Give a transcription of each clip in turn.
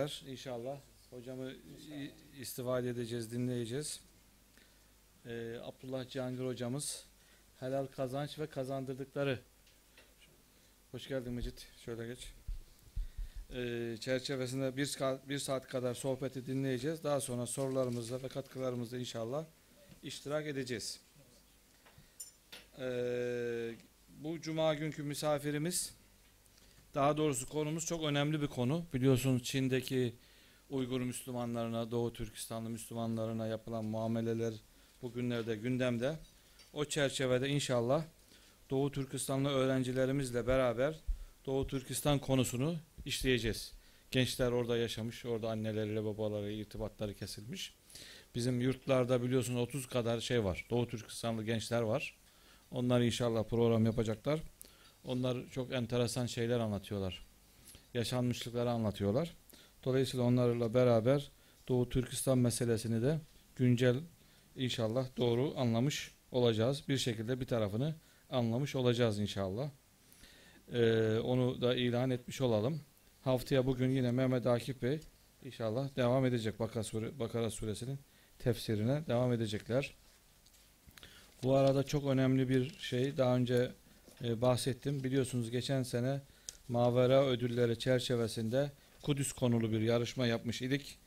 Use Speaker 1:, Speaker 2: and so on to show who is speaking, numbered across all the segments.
Speaker 1: İnşallah hocamı istifade edeceğiz, dinleyeceğiz. Ee, Abdullah Cihangir hocamız helal kazanç ve kazandırdıkları. Hoş geldin Mecit. Şöyle geç. Ee, çerçevesinde bir, bir saat kadar sohbeti dinleyeceğiz. Daha sonra sorularımızla ve katkılarımızla inşallah iştirak edeceğiz. Ee, bu cuma günkü misafirimiz daha doğrusu konumuz çok önemli bir konu. Biliyorsunuz Çin'deki Uygur Müslümanlarına, Doğu Türkistanlı Müslümanlarına yapılan muameleler bugünlerde gündemde. O çerçevede inşallah Doğu Türkistanlı öğrencilerimizle beraber Doğu Türkistan konusunu işleyeceğiz. Gençler orada yaşamış, orada anneleriyle babalarıyla irtibatları kesilmiş. Bizim yurtlarda biliyorsunuz 30 kadar şey var. Doğu Türkistanlı gençler var. Onlar inşallah program yapacaklar. Onlar çok enteresan şeyler anlatıyorlar. Yaşanmışlıkları anlatıyorlar. Dolayısıyla onlarla beraber Doğu Türkistan meselesini de güncel inşallah doğru anlamış olacağız. Bir şekilde bir tarafını anlamış olacağız inşallah. Ee, onu da ilan etmiş olalım. Haftaya bugün yine Mehmet Akif Bey inşallah devam edecek Bakara, Sure, Bakara suresinin tefsirine devam edecekler. Bu arada çok önemli bir şey daha önce e, bahsettim. Biliyorsunuz geçen sene Mavera ödülleri çerçevesinde Kudüs konulu bir yarışma yapmış idik.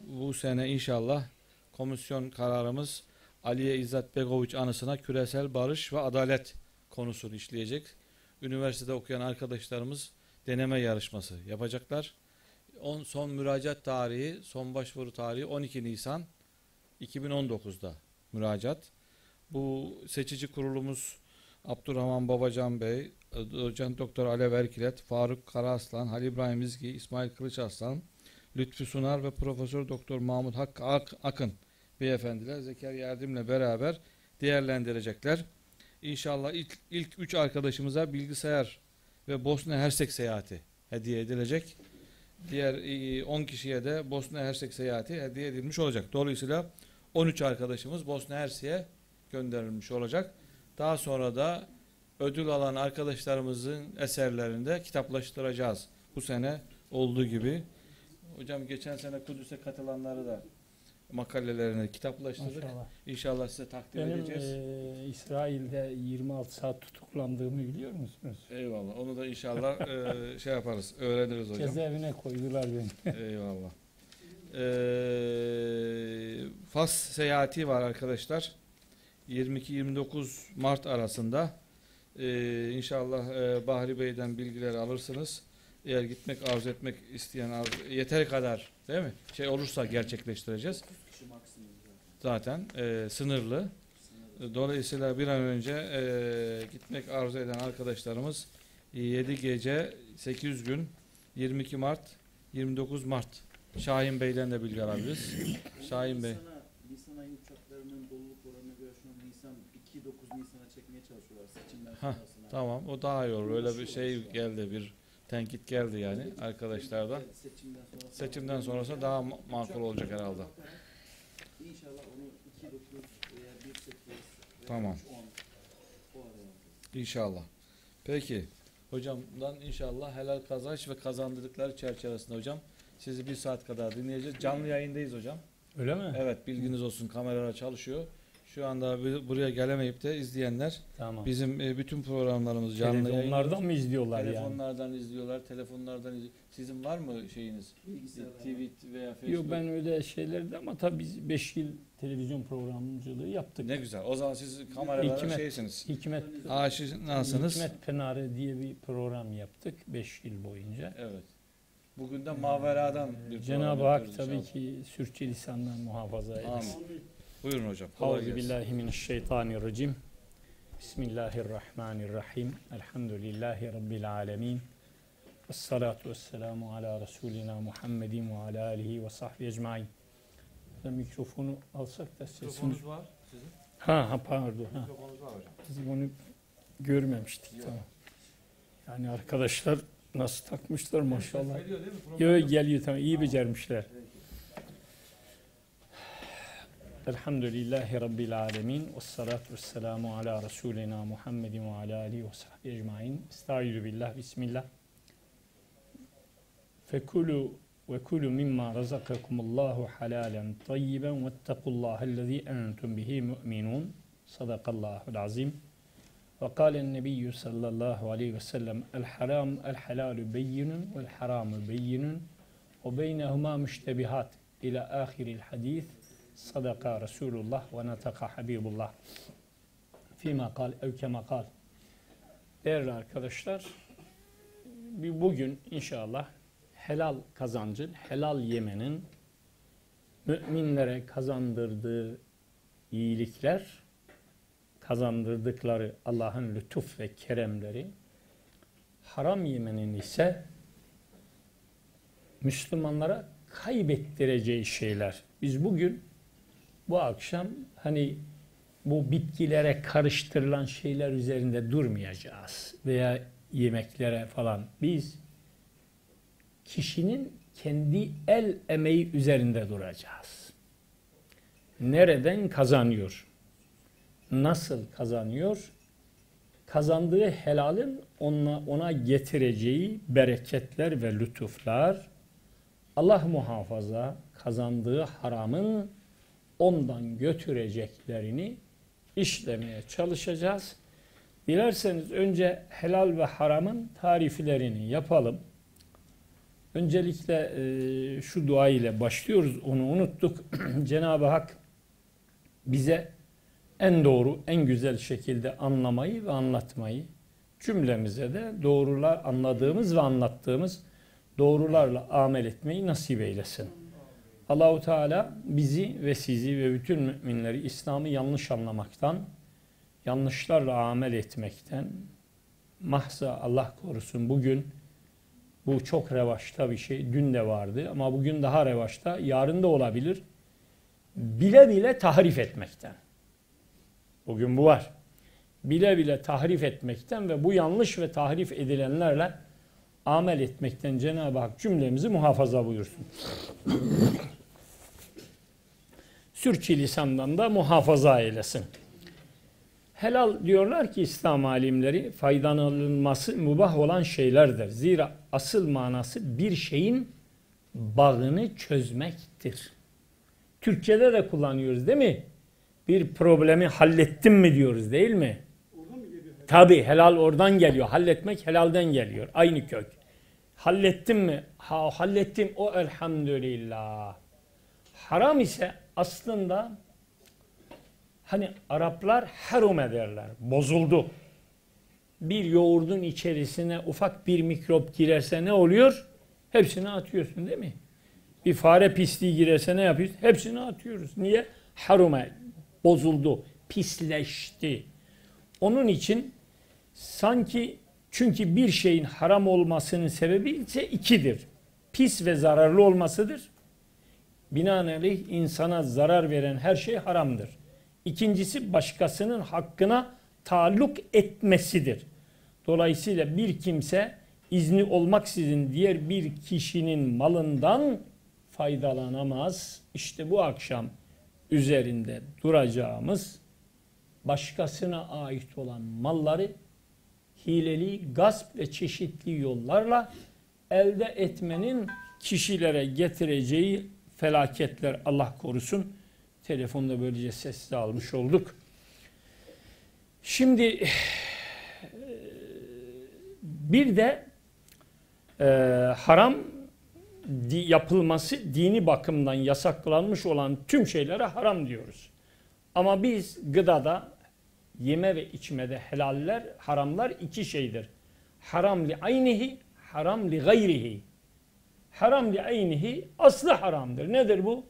Speaker 1: Bu sene inşallah komisyon kararımız Aliye İzzet Begoviç anısına küresel barış ve adalet konusunu işleyecek. Üniversitede okuyan arkadaşlarımız deneme yarışması yapacaklar. On, son müracaat tarihi, son başvuru tarihi 12 Nisan 2019'da müracaat. Bu seçici kurulumuz Abdurrahman Babacan Bey, Doçent Doktor Alev Erkilet, Faruk Karaaslan, Halil İbrahim İzgi, İsmail Kılıçarslan, Lütfü Sunar ve Profesör Doktor Mahmut Hakkı Ak- Akın beyefendiler Zekeriya Erdem'le beraber değerlendirecekler. İnşallah ilk, ilk üç arkadaşımıza bilgisayar ve Bosna Hersek seyahati hediye edilecek. Diğer e, 10 kişiye de Bosna Hersek seyahati hediye edilmiş olacak. Dolayısıyla 13 arkadaşımız Bosna Hersek'e gönderilmiş olacak. Daha sonra da ödül alan arkadaşlarımızın eserlerini de kitaplaştıracağız. Bu sene olduğu gibi. Hocam geçen sene Kudüs'e katılanları da makalelerini kitaplaştırdık.
Speaker 2: Maşallah.
Speaker 1: İnşallah size takdim
Speaker 2: Benim
Speaker 1: edeceğiz.
Speaker 2: e, İsrail'de 26 saat tutuklandığımı biliyor musunuz?
Speaker 1: Eyvallah. Onu da inşallah e, şey yaparız. Öğreniriz hocam.
Speaker 2: Cezaevine koydular beni.
Speaker 1: Eyvallah. Ee, Fas seyahati var arkadaşlar. 22-29 Mart arasında. Ee, inşallah e, Bahri Bey'den bilgileri alırsınız. Eğer gitmek arzu etmek isteyen arzu, yeteri kadar değil mi? Şey olursa gerçekleştireceğiz. Zaten e, sınırlı. Dolayısıyla bir an önce e, gitmek arzu eden arkadaşlarımız 7 gece 800 gün 22 Mart 29 Mart Şahin Bey'den de bilgi alabiliriz. Şahin Bey.
Speaker 3: Nisan'a, Nisan ayı uçaklarının doluluk oranına göre şu an Nisan 2-9 Nisan'a çekmeye sonrasına.
Speaker 1: Tamam o daha iyi olur. Öyle bir şey geldi bir tenkit geldi yani arkadaşlardan.
Speaker 3: Seçimden sonra
Speaker 1: Seçimden sonrası daha ma- makul olacak herhalde.
Speaker 3: İnşallah onu 2-9 veya 1-8 veya
Speaker 1: Tamam.
Speaker 3: 3-10 o araya alacağız.
Speaker 1: İnşallah. Peki. Hocamdan inşallah helal kazanç ve kazandırdıkları çerçevesinde hocam sizi bir saat kadar dinleyeceğiz. Canlı yayındayız hocam.
Speaker 2: Öyle mi?
Speaker 1: Evet bilginiz olsun kameralar çalışıyor. Şu anda bu- buraya gelemeyip de izleyenler
Speaker 2: Tamam.
Speaker 1: bizim e, bütün programlarımızı canlı yayın.
Speaker 2: Televizyonlardan mı izliyorlar yani?
Speaker 1: Telefonlardan izliyorlar, telefonlardan izliyor. Sizin var mı şeyiniz?
Speaker 3: Bilgisayar
Speaker 1: TV veya Facebook?
Speaker 2: Yok ben öyle şeylerde ama tabii biz 5 yıl televizyon programcılığı yaptık.
Speaker 1: Ne güzel. O zaman siz kameralara
Speaker 2: Hikmet.
Speaker 1: şeysiniz.
Speaker 2: Hikmet,
Speaker 1: Aşinasınız.
Speaker 2: Hikmet Pınarı diye bir program yaptık 5 yıl boyunca.
Speaker 1: Evet. Bugün de Maveradan bir
Speaker 2: Cenab-ı
Speaker 1: program
Speaker 2: Hak tabii
Speaker 1: inşallah.
Speaker 2: ki sürçülisandan muhafaza eylesin.
Speaker 1: Amin. Buyurun hocam. Kolay
Speaker 2: billahi mineşşeytanirracim. Bismillahirrahmanirrahim. Elhamdülillahi rabbil alamin. Ves salatu vesselamu ala Resulina Muhammedin ve ala alihi ve sahbihi ecmaîn. Mikrofonu alsak da sesini...
Speaker 1: Mikrofonunuz var sizin.
Speaker 2: Ha, ha pardon. Ha.
Speaker 1: Mikrofonunuz var hocam.
Speaker 2: Biz bunu görmemiştik.
Speaker 1: Yok.
Speaker 2: Tamam. Yani arkadaşlar nasıl takmışlar maşallah.
Speaker 1: Geliyor değil mi?
Speaker 2: Yok. geliyor tamam iyi becermişler. Elhamdülillahi Rabbil alemin. Ve salatu ve selamu ala Resulina Muhammedin ve ala alihi ve sahbihi ecmain. Estaizu billah, bismillah. Fekulu ve kulu mimma razakakumullahu halalen tayyiben vettekullahellezî entum bihi mu'minun. Sadakallahul azim. Ve kâlen nebiyyü sallallahu aleyhi ve sellem el haram el halalu beyyinun vel haramu beyyinun ve beynehuma Sadaka Resulullah ve nataka Habibullah. Fîmâ kal ev kema kal. Değerli arkadaşlar, bugün inşallah helal kazancın, helal yemenin müminlere kazandırdığı iyilikler, kazandırdıkları Allah'ın lütuf ve keremleri, haram yemenin ise Müslümanlara kaybettireceği şeyler. Biz bugün bu akşam hani bu bitkilere karıştırılan şeyler üzerinde durmayacağız veya yemeklere falan. Biz kişinin kendi el emeği üzerinde duracağız. Nereden kazanıyor? Nasıl kazanıyor? Kazandığı helalin ona, ona getireceği bereketler ve lütuflar, Allah muhafaza kazandığı haramın ondan götüreceklerini işlemeye çalışacağız. Dilerseniz önce helal ve haramın tariflerini yapalım. Öncelikle e, şu dua ile başlıyoruz. Onu unuttuk. Cenab-ı Hak bize en doğru, en güzel şekilde anlamayı ve anlatmayı, cümlemize de doğrular anladığımız ve anlattığımız doğrularla amel etmeyi nasip eylesin. Allahu Teala bizi ve sizi ve bütün müminleri İslam'ı yanlış anlamaktan, yanlışlarla amel etmekten, mahza Allah korusun bugün bu çok revaçta bir şey. Dün de vardı ama bugün daha revaçta. Yarın da olabilir. Bile bile tahrif etmekten. Bugün bu var. Bile bile tahrif etmekten ve bu yanlış ve tahrif edilenlerle amel etmekten Cenab-ı Hak cümlemizi muhafaza buyursun. Sürçülisandan da muhafaza eylesin. Helal diyorlar ki İslam alimleri faydalanılması mübah olan şeylerdir. Zira asıl manası bir şeyin bağını çözmektir. Türkçede de kullanıyoruz değil mi? Bir problemi hallettim mi diyoruz değil mi? Tabi helal oradan geliyor. Halletmek helalden geliyor. Aynı kök. Hallettim mi? Ha, hallettim o elhamdülillah. Haram ise aslında hani Araplar harum ederler. Bozuldu. Bir yoğurdun içerisine ufak bir mikrop girerse ne oluyor? Hepsini atıyorsun değil mi? Bir fare pisliği girerse ne yapıyoruz? Hepsini atıyoruz. Niye? Harume. Bozuldu. Pisleşti. Onun için sanki çünkü bir şeyin haram olmasının sebebi ise ikidir. Pis ve zararlı olmasıdır. Binaenaleyh insana zarar veren her şey haramdır. İkincisi başkasının hakkına taalluk etmesidir. Dolayısıyla bir kimse izni olmaksızın diğer bir kişinin malından faydalanamaz. İşte bu akşam üzerinde duracağımız başkasına ait olan malları hileli, gasp ve çeşitli yollarla elde etmenin kişilere getireceği felaketler Allah korusun. Telefonda böylece sessiz almış olduk. Şimdi bir de e, haram di, yapılması dini bakımdan yasaklanmış olan tüm şeylere haram diyoruz. Ama biz gıdada yeme ve içmede helaller, haramlar iki şeydir. Haram li aynihi, haram li gayrihi. Haram li aynihi aslı haramdır. Nedir bu?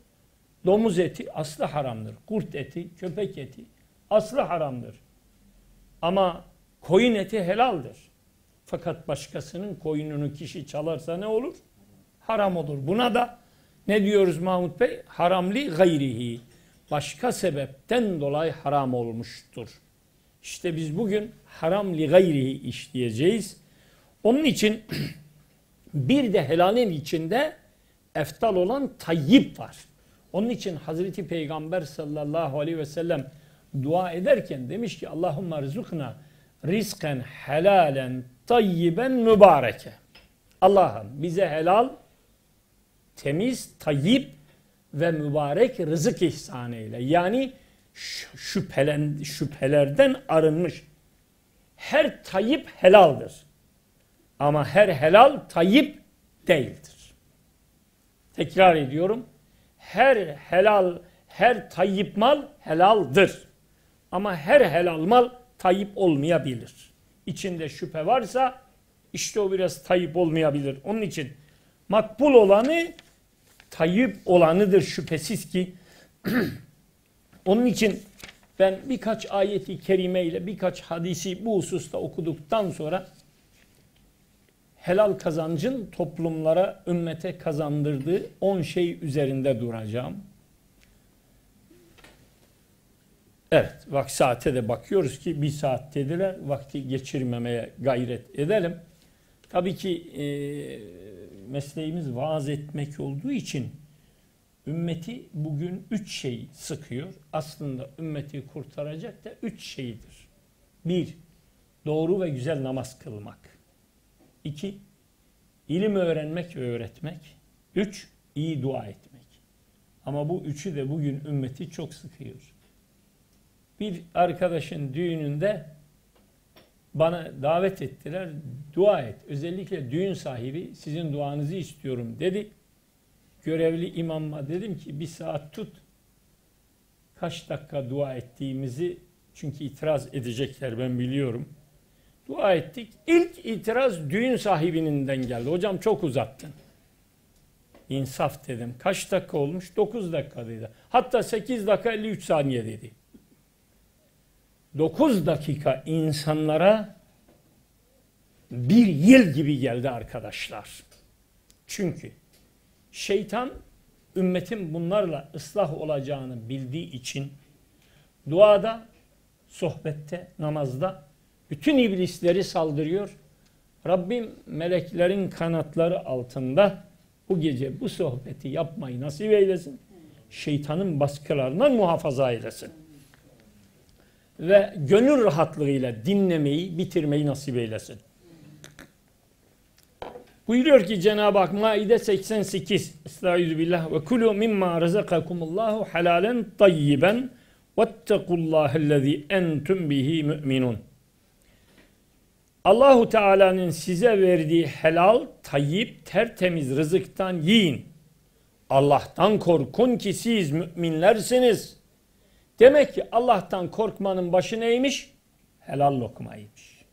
Speaker 2: Domuz eti aslı haramdır. Kurt eti, köpek eti aslı haramdır. Ama koyun eti helaldir. Fakat başkasının koyununu kişi çalarsa ne olur? Haram olur. Buna da ne diyoruz Mahmut Bey? Haramli gayrihi. Başka sebepten dolayı haram olmuştur. İşte biz bugün haram li gayrihi işleyeceğiz. Onun için bir de helalin içinde eftal olan tayyip var. Onun için Hazreti Peygamber sallallahu aleyhi ve sellem dua ederken demiş ki Allahümme rizukna rizken helalen tayyiben mübareke. Allah'ım bize helal temiz, tayyip ve mübarek rızık ihsan. Yani şüphelen, şüphelerden arınmış. Her tayyip helaldir. Ama her helal tayyip değildir. Tekrar ediyorum. Her helal, her tayyip mal helaldir. Ama her helal mal tayyip olmayabilir. İçinde şüphe varsa işte o biraz tayyip olmayabilir. Onun için makbul olanı tayyip olanıdır şüphesiz ki. Onun için ben birkaç ayeti kerime ile birkaç hadisi bu hususta okuduktan sonra helal kazancın toplumlara, ümmete kazandırdığı 10 şey üzerinde duracağım. Evet, bak saate de bakıyoruz ki bir saat dediler. Vakti geçirmemeye gayret edelim. Tabii ki e, mesleğimiz vaaz etmek olduğu için ümmeti bugün üç şey sıkıyor. Aslında ümmeti kurtaracak da üç şeydir. Bir, doğru ve güzel namaz kılmak. İki, ilim öğrenmek ve öğretmek. Üç, iyi dua etmek. Ama bu üçü de bugün ümmeti çok sıkıyor. Bir arkadaşın düğününde bana davet ettiler. Dua et. Özellikle düğün sahibi sizin duanızı istiyorum dedi. Görevli imamma dedim ki bir saat tut. Kaç dakika dua ettiğimizi çünkü itiraz edecekler ben biliyorum. Dua ettik. İlk itiraz düğün sahibinden geldi. Hocam çok uzattın. İnsaf dedim. Kaç dakika olmuş? 9 dakika dedi. Hatta 8 dakika 53 saniye dedi. 9 dakika insanlara bir yıl gibi geldi arkadaşlar. Çünkü şeytan ümmetin bunlarla ıslah olacağını bildiği için duada, sohbette, namazda bütün iblisleri saldırıyor. Rabbim meleklerin kanatları altında bu gece bu sohbeti yapmayı nasip eylesin. Şeytanın baskılarından muhafaza eylesin ve gönül rahatlığıyla dinlemeyi, bitirmeyi nasip eylesin. Buyuruyor ki Cenab-ı Hak Maide 88 Estağfirullah ve kulu mimma razakakumullahu halalen tayyiben vettekullahellezî entum bihi müminun. Allahu Teala'nın size verdiği helal, tayyip, tertemiz rızıktan yiyin. Allah'tan korkun ki siz müminlersiniz. Demek ki Allah'tan korkmanın başı neymiş? Helal lokmaymış.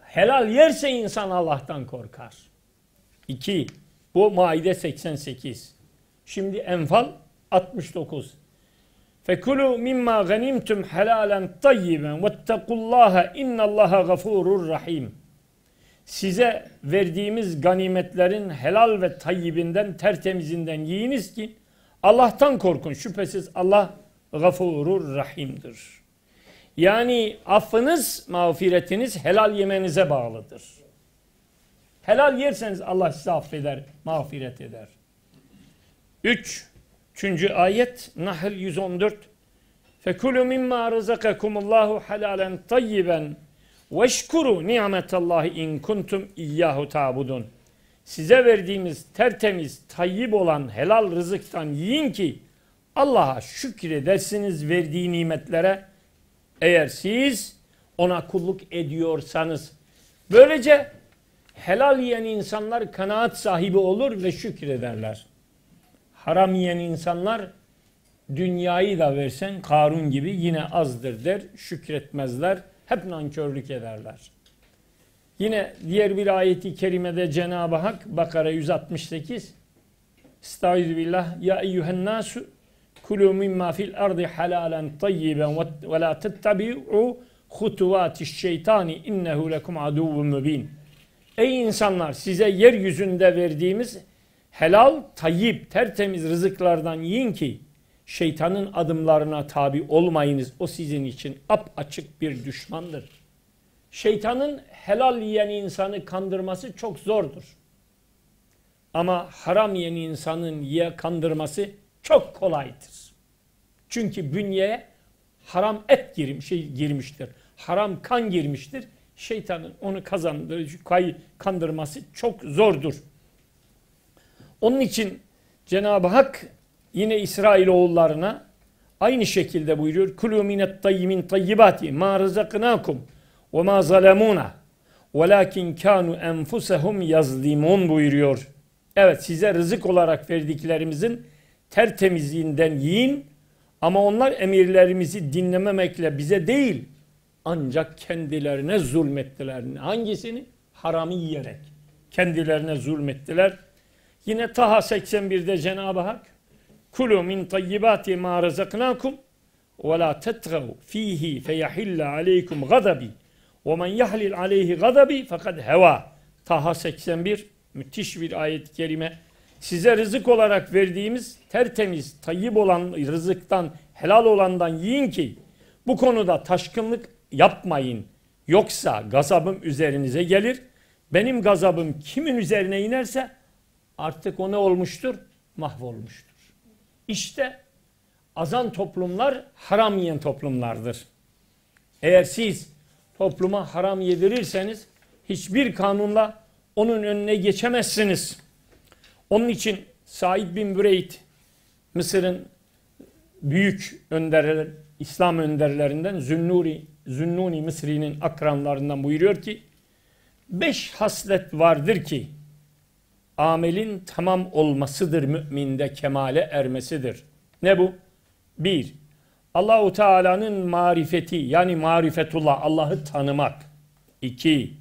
Speaker 2: Helal yerse insan Allah'tan korkar. 2. Bu Maide 88. Şimdi Enfal 69. Fekulu mimma ganimtum helalen tayyiben vettekullaha innallaha gafurur rahim. Size verdiğimiz ganimetlerin helal ve tayyibinden, tertemizinden yiyiniz ki Allah'tan korkun. Şüphesiz Allah gafurur rahimdir. Yani affınız, mağfiretiniz helal yemenize bağlıdır. Helal yerseniz Allah sizi affeder, mağfiret eder. 3. Üçüncü ayet Nahl 114 Fekulu mimma rızakakumullahu halalen tayyiben veşkuru nimetallahi in kuntum iyyahu tabudun. Size verdiğimiz tertemiz, tayyib olan helal rızıktan yiyin ki Allah'a şükredersiniz verdiği nimetlere eğer siz ona kulluk ediyorsanız. Böylece helal yiyen insanlar kanaat sahibi olur ve şükrederler. Haram yiyen insanlar dünyayı da versen Karun gibi yine azdır der, şükretmezler, hep nankörlük ederler. Yine diğer bir ayeti kerimede Cenab-ı Hak Bakara 168 Estaizu billah Ya eyyühen nasu kulu mimma fil ardı halalen tayyiben ve la tettebi'u hutuvati şeytani innehu lekum aduvun mübin. Ey insanlar size yeryüzünde verdiğimiz helal, tayyip, tertemiz rızıklardan yiyin ki şeytanın adımlarına tabi olmayınız. O sizin için ap açık bir düşmandır. Şeytanın helal yiyen insanı kandırması çok zordur. Ama haram yiyen insanın ye kandırması çok kolaydır. Çünkü bünyeye haram et girmiş, şey girmiştir. Haram kan girmiştir. Şeytanın onu kazandırıcı kandırması çok zordur. Onun için Cenab-ı Hak yine İsrailoğullarına aynı şekilde buyuruyor. Kulu minet tayyimin tayyibati ma rızaknakum ve ma zalemuna velakin kanu enfusehum yazlimun buyuruyor. Evet size rızık olarak verdiklerimizin tertemizliğinden yiyin ama onlar emirlerimizi dinlememekle bize değil ancak kendilerine zulmettiler. Hangisini? Haramı yiyerek. Kendilerine zulmettiler. Yine Taha 81'de Cenab-ı Hak Kulu min tayyibati ma razaknakum ve la tetgav fihi feyahilla aleykum gadabi ve men yahlil aleyhi gadabi fakat heva. Taha 81 müthiş bir ayet-i kerime. Size rızık olarak verdiğimiz tertemiz, tayyip olan rızıktan, helal olandan yiyin ki bu konuda taşkınlık yapmayın. Yoksa gazabım üzerinize gelir. Benim gazabım kimin üzerine inerse artık o ne olmuştur? Mahvolmuştur. İşte azan toplumlar haram yiyen toplumlardır. Eğer siz topluma haram yedirirseniz hiçbir kanunla onun önüne geçemezsiniz. Onun için Said bin Büreyd Mısır'ın büyük önderler, İslam önderlerinden Zünnuri, Zünnuni Mısri'nin akranlarından buyuruyor ki beş haslet vardır ki amelin tamam olmasıdır müminde kemale ermesidir. Ne bu? Bir, Allahu Teala'nın marifeti yani marifetullah Allah'ı tanımak. İki,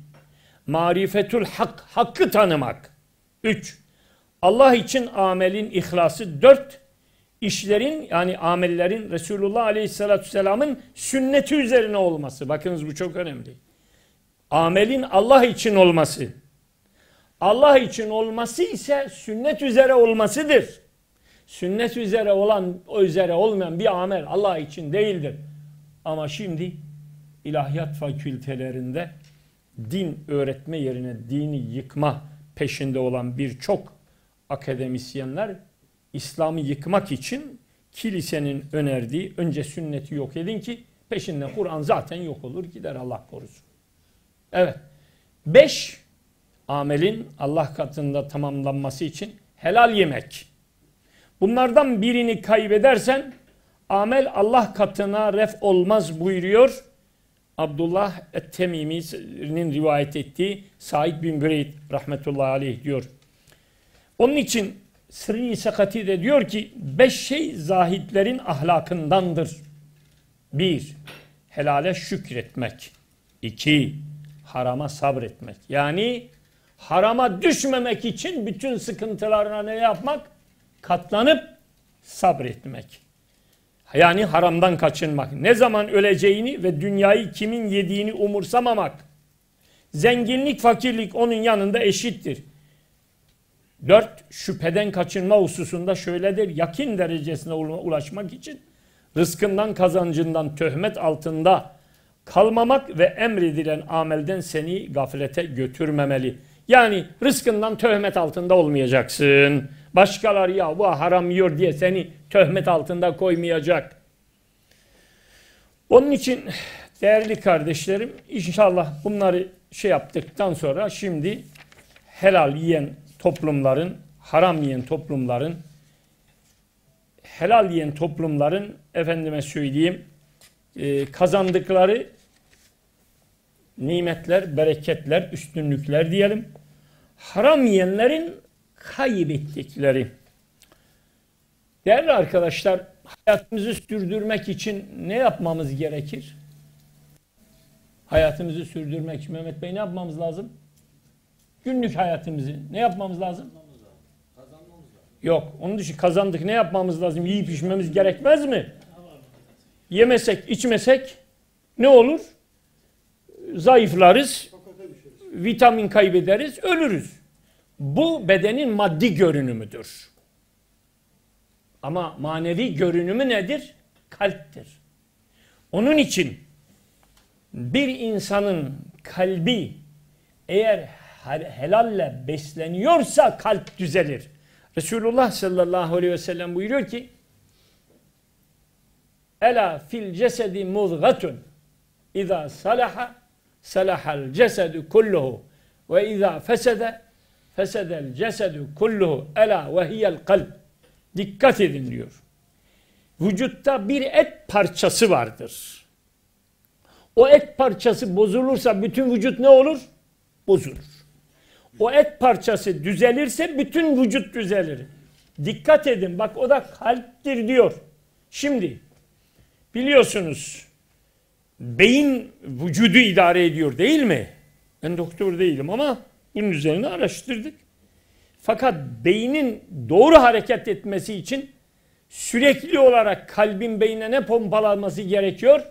Speaker 2: marifetul hak hakkı tanımak. Üç, Allah için amelin ihlası. Dört, işlerin yani amellerin Resulullah Aleyhisselatü Vesselam'ın sünneti üzerine olması. Bakınız bu çok önemli. Amelin Allah için olması. Allah için olması ise sünnet üzere olmasıdır. Sünnet üzere olan, o üzere olmayan bir amel Allah için değildir. Ama şimdi ilahiyat fakültelerinde din öğretme yerine dini yıkma peşinde olan birçok akademisyenler İslam'ı yıkmak için kilisenin önerdiği önce sünneti yok edin ki peşinden Kur'an zaten yok olur gider Allah korusun. Evet. Beş, amelin Allah katında tamamlanması için helal yemek. Bunlardan birini kaybedersen amel Allah katına ref olmaz buyuruyor. Abdullah Et-Temimi'nin rivayet ettiği Said bin Büreyd rahmetullahi aleyh diyor. Onun için Sırrı Sakati de diyor ki beş şey zahitlerin ahlakındandır. Bir, helale şükretmek. İki, harama sabretmek. Yani harama düşmemek için bütün sıkıntılarına ne yapmak? Katlanıp sabretmek. Yani haramdan kaçınmak. Ne zaman öleceğini ve dünyayı kimin yediğini umursamamak. Zenginlik, fakirlik onun yanında eşittir. Dört, şüpheden kaçınma hususunda şöyledir. Yakin derecesine ulaşmak için rızkından kazancından töhmet altında kalmamak ve emredilen amelden seni gaflete götürmemeli. Yani rızkından töhmet altında olmayacaksın. Başkaları ya bu haram yiyor diye seni töhmet altında koymayacak. Onun için değerli kardeşlerim inşallah bunları şey yaptıktan sonra şimdi helal yiyen toplumların, haram yiyen toplumların, helal yiyen toplumların efendime söyleyeyim e, kazandıkları nimetler, bereketler, üstünlükler diyelim. Haram yiyenlerin kaybettikleri. Değerli arkadaşlar, hayatımızı sürdürmek için ne yapmamız gerekir? Hayatımızı sürdürmek için Mehmet Bey ne yapmamız lazım? Günlük hayatımızı ne yapmamız lazım? Yok. Onun dışı kazandık. Ne yapmamız lazım? Yiyip içmemiz gerekmez mi? Yemesek, içmesek ne olur? Zayıflarız. Vitamin kaybederiz, ölürüz. Bu bedenin maddi görünümüdür. Ama manevi görünümü nedir? Kalptir. Onun için bir insanın kalbi eğer helalle besleniyorsa kalp düzelir. Resulullah sallallahu aleyhi ve sellem buyuruyor ki Ela fil cesedi muzgatun İza salaha salahal cesedu kulluhu ve izâ fesede fesedel cesedu kulluhu ela ve hiyel kalp. Dikkat edin diyor. Vücutta bir et parçası vardır. O et parçası bozulursa bütün vücut ne olur? Bozulur. O et parçası düzelirse bütün vücut düzelir. Dikkat edin bak o da kalptir diyor. Şimdi biliyorsunuz beyin vücudu idare ediyor değil mi? Ben doktor değilim ama bunun üzerine araştırdık. Fakat beynin doğru hareket etmesi için sürekli olarak kalbin beyne ne pompalanması gerekiyor?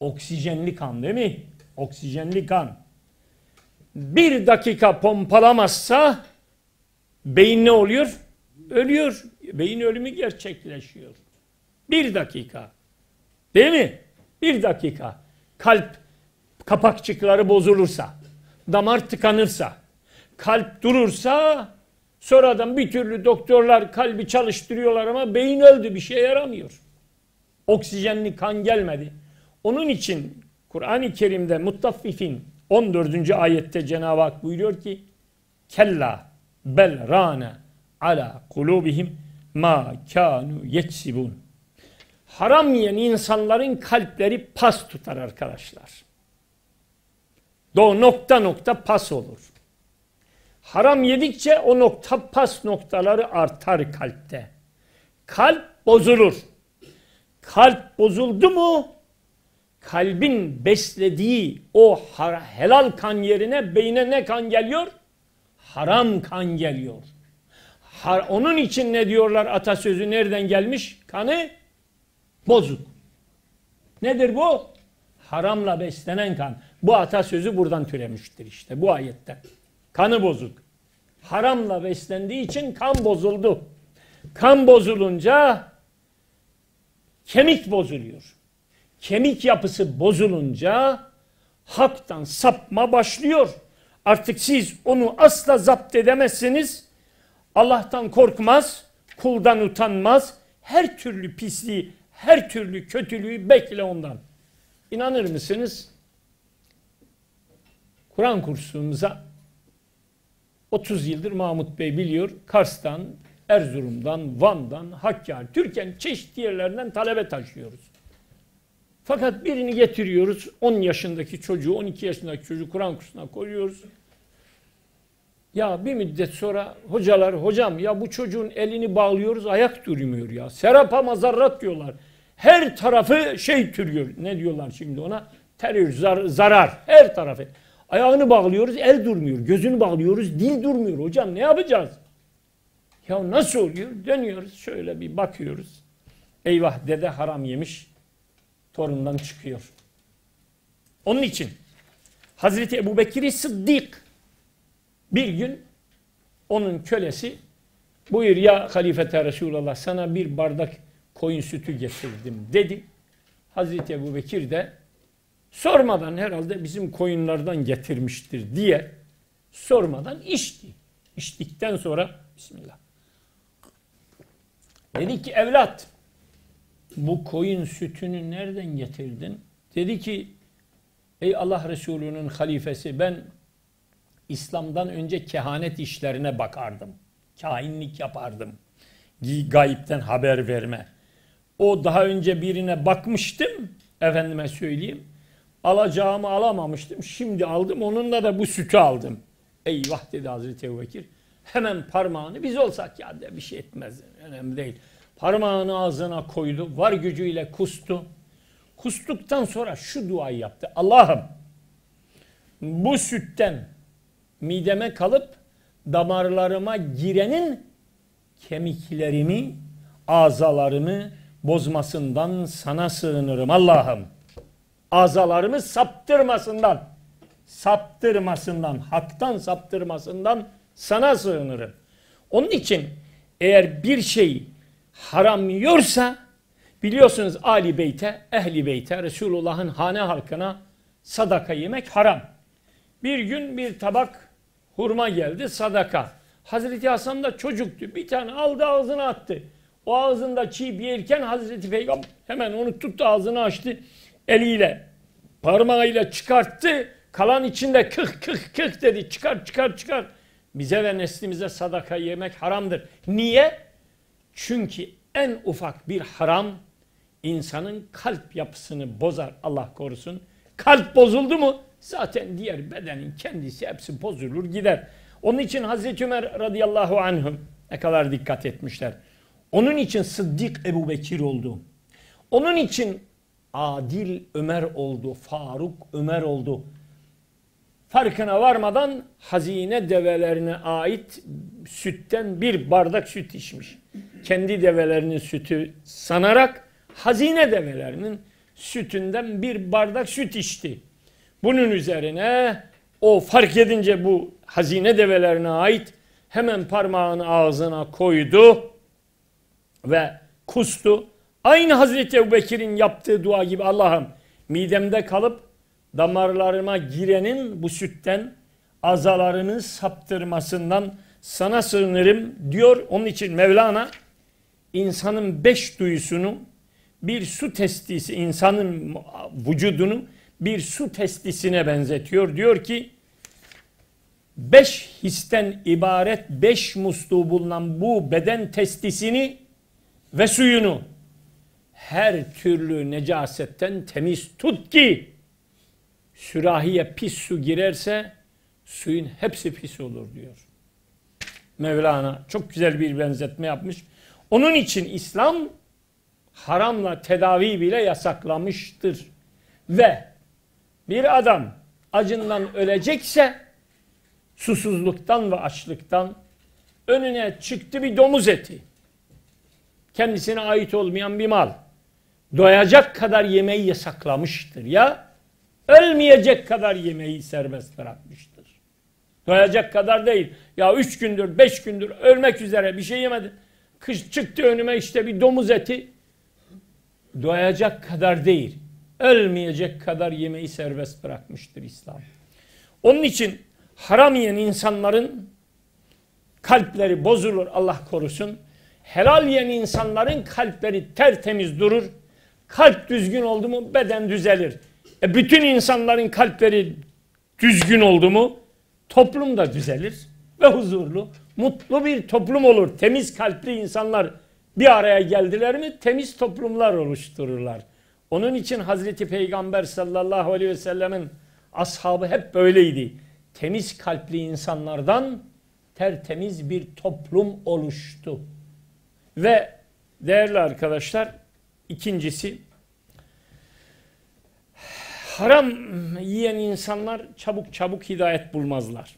Speaker 2: Oksijenli kan değil mi? Oksijenli kan. Bir dakika pompalamazsa beyin ne oluyor? Ölüyor. Beyin ölümü gerçekleşiyor. Bir dakika. Değil mi? Bir dakika. Kalp kapakçıkları bozulursa, damar tıkanırsa, kalp durursa sonradan bir türlü doktorlar kalbi çalıştırıyorlar ama beyin öldü bir şeye yaramıyor. Oksijenli kan gelmedi. Onun için Kur'an-ı Kerim'de Muttaffifin 14. ayette Cenab-ı Hak buyuruyor ki Kella bel rane ala kulubihim ma kanu yeksibun. Haram yiyen insanların kalpleri pas tutar arkadaşlar. Do nokta nokta pas olur. Haram yedikçe o nokta pas noktaları artar kalpte. Kalp bozulur. Kalp bozuldu mu kalbin beslediği o helal kan yerine beyne ne kan geliyor? Haram kan geliyor. Har onun için ne diyorlar atasözü nereden gelmiş? Kanı bozuk. Nedir bu? Haramla beslenen kan. Bu atasözü buradan türemiştir işte bu ayetten. Kanı bozuk. Haramla beslendiği için kan bozuldu. Kan bozulunca kemik bozuluyor. Kemik yapısı bozulunca haktan sapma başlıyor. Artık siz onu asla zapt edemezsiniz. Allah'tan korkmaz, kuldan utanmaz. Her türlü pisliği, her türlü kötülüğü bekle ondan. İnanır mısınız? Kur'an kursumuza 30 yıldır Mahmut Bey biliyor. Kars'tan, Erzurum'dan, Van'dan, Hakkari, Türkiye'nin çeşitli yerlerinden talebe taşıyoruz. Fakat birini getiriyoruz. 10 yaşındaki çocuğu, 12 yaşındaki çocuğu Kur'an kursuna koyuyoruz. Ya bir müddet sonra hocalar, hocam ya bu çocuğun elini bağlıyoruz, ayak durmuyor ya. Serapa mazarrat diyorlar. Her tarafı şey türüyor. Ne diyorlar şimdi ona? Terör, zar, zarar. Her tarafı. Ayağını bağlıyoruz, el durmuyor. Gözünü bağlıyoruz, dil durmuyor. Hocam ne yapacağız? Ya nasıl oluyor? Dönüyoruz, şöyle bir bakıyoruz. Eyvah dede haram yemiş torundan çıkıyor. Onun için Hazreti Ebu Bekir'i Sıddık bir gün onun kölesi buyur ya halifete Resulallah sana bir bardak koyun sütü getirdim dedi. Hazreti Ebu Bekir de sormadan herhalde bizim koyunlardan getirmiştir diye sormadan içti. İçtikten sonra Bismillah. Dedi ki evlat bu koyun sütünü nereden getirdin? Dedi ki ey Allah Resulü'nün halifesi ben İslam'dan önce kehanet işlerine bakardım. Kainlik yapardım. Gayipten haber verme. O daha önce birine bakmıştım. Efendime söyleyeyim. Alacağımı alamamıştım. Şimdi aldım. Onunla da bu sütü aldım. Eyvah dedi Hazreti Ebubekir. Hemen parmağını biz olsak ya de bir şey etmez. Önemli değil. Parmağını ağzına koydu. Var gücüyle kustu. Kustuktan sonra şu duayı yaptı. Allah'ım bu sütten mideme kalıp damarlarıma girenin kemiklerimi, azalarımı bozmasından sana sığınırım Allah'ım. Azalarımı saptırmasından, saptırmasından, haktan saptırmasından sana sığınırım. Onun için eğer bir şey haram yiyorsa biliyorsunuz Ali Beyt'e, Ehli Beyt'e, Resulullah'ın hane halkına sadaka yemek haram. Bir gün bir tabak hurma geldi sadaka. Hazreti Hasan da çocuktu. Bir tane aldı ağzına attı. O ağzında çiğ yerken Hazreti Peygamber hemen onu tuttu ağzını açtı. Eliyle parmağıyla çıkarttı. Kalan içinde kık kık kık dedi. Çıkar çıkar çıkar. Bize ve neslimize sadaka yemek haramdır. Niye? Çünkü en ufak bir haram insanın kalp yapısını bozar Allah korusun. Kalp bozuldu mu zaten diğer bedenin kendisi hepsi bozulur gider. Onun için Hazreti Ömer radıyallahu anhüm ne kadar dikkat etmişler. Onun için Sıddık Ebu Bekir oldu. Onun için Adil Ömer oldu. Faruk Ömer oldu. Farkına varmadan hazine develerine ait sütten bir bardak süt içmiş. Kendi develerinin sütü sanarak hazine develerinin sütünden bir bardak süt içti. Bunun üzerine o fark edince bu hazine develerine ait hemen parmağını ağzına koydu ve kustu. Aynı Hazreti Ebubekir'in yaptığı dua gibi Allah'ım midemde kalıp damarlarıma girenin bu sütten azalarını saptırmasından sana sığınırım diyor. Onun için Mevlana insanın beş duyusunu bir su testisi insanın vücudunu bir su testisine benzetiyor. Diyor ki beş histen ibaret beş musluğu bulunan bu beden testisini ve suyunu her türlü necasetten temiz tut ki sürahiye pis su girerse suyun hepsi pis olur diyor. Mevlana çok güzel bir benzetme yapmış. Onun için İslam haramla tedavi bile yasaklamıştır. Ve bir adam acından ölecekse susuzluktan ve açlıktan önüne çıktı bir domuz eti. Kendisine ait olmayan bir mal. Doyacak kadar yemeği yasaklamıştır ya ölmeyecek kadar yemeği serbest bırakmıştır. Doyacak kadar değil. Ya üç gündür, beş gündür ölmek üzere bir şey yemedi. Kış çıktı önüme işte bir domuz eti. Doyacak kadar değil. Ölmeyecek kadar yemeği serbest bırakmıştır İslam. Onun için haram yiyen insanların kalpleri bozulur Allah korusun. Helal yiyen insanların kalpleri tertemiz durur. Kalp düzgün oldu mu beden düzelir. E bütün insanların kalpleri düzgün oldu mu toplum da düzelir ve huzurlu, mutlu bir toplum olur. Temiz kalpli insanlar bir araya geldiler mi temiz toplumlar oluştururlar. Onun için Hazreti Peygamber sallallahu aleyhi ve sellemin ashabı hep böyleydi. Temiz kalpli insanlardan tertemiz bir toplum oluştu. Ve değerli arkadaşlar ikincisi haram yiyen insanlar çabuk çabuk hidayet bulmazlar.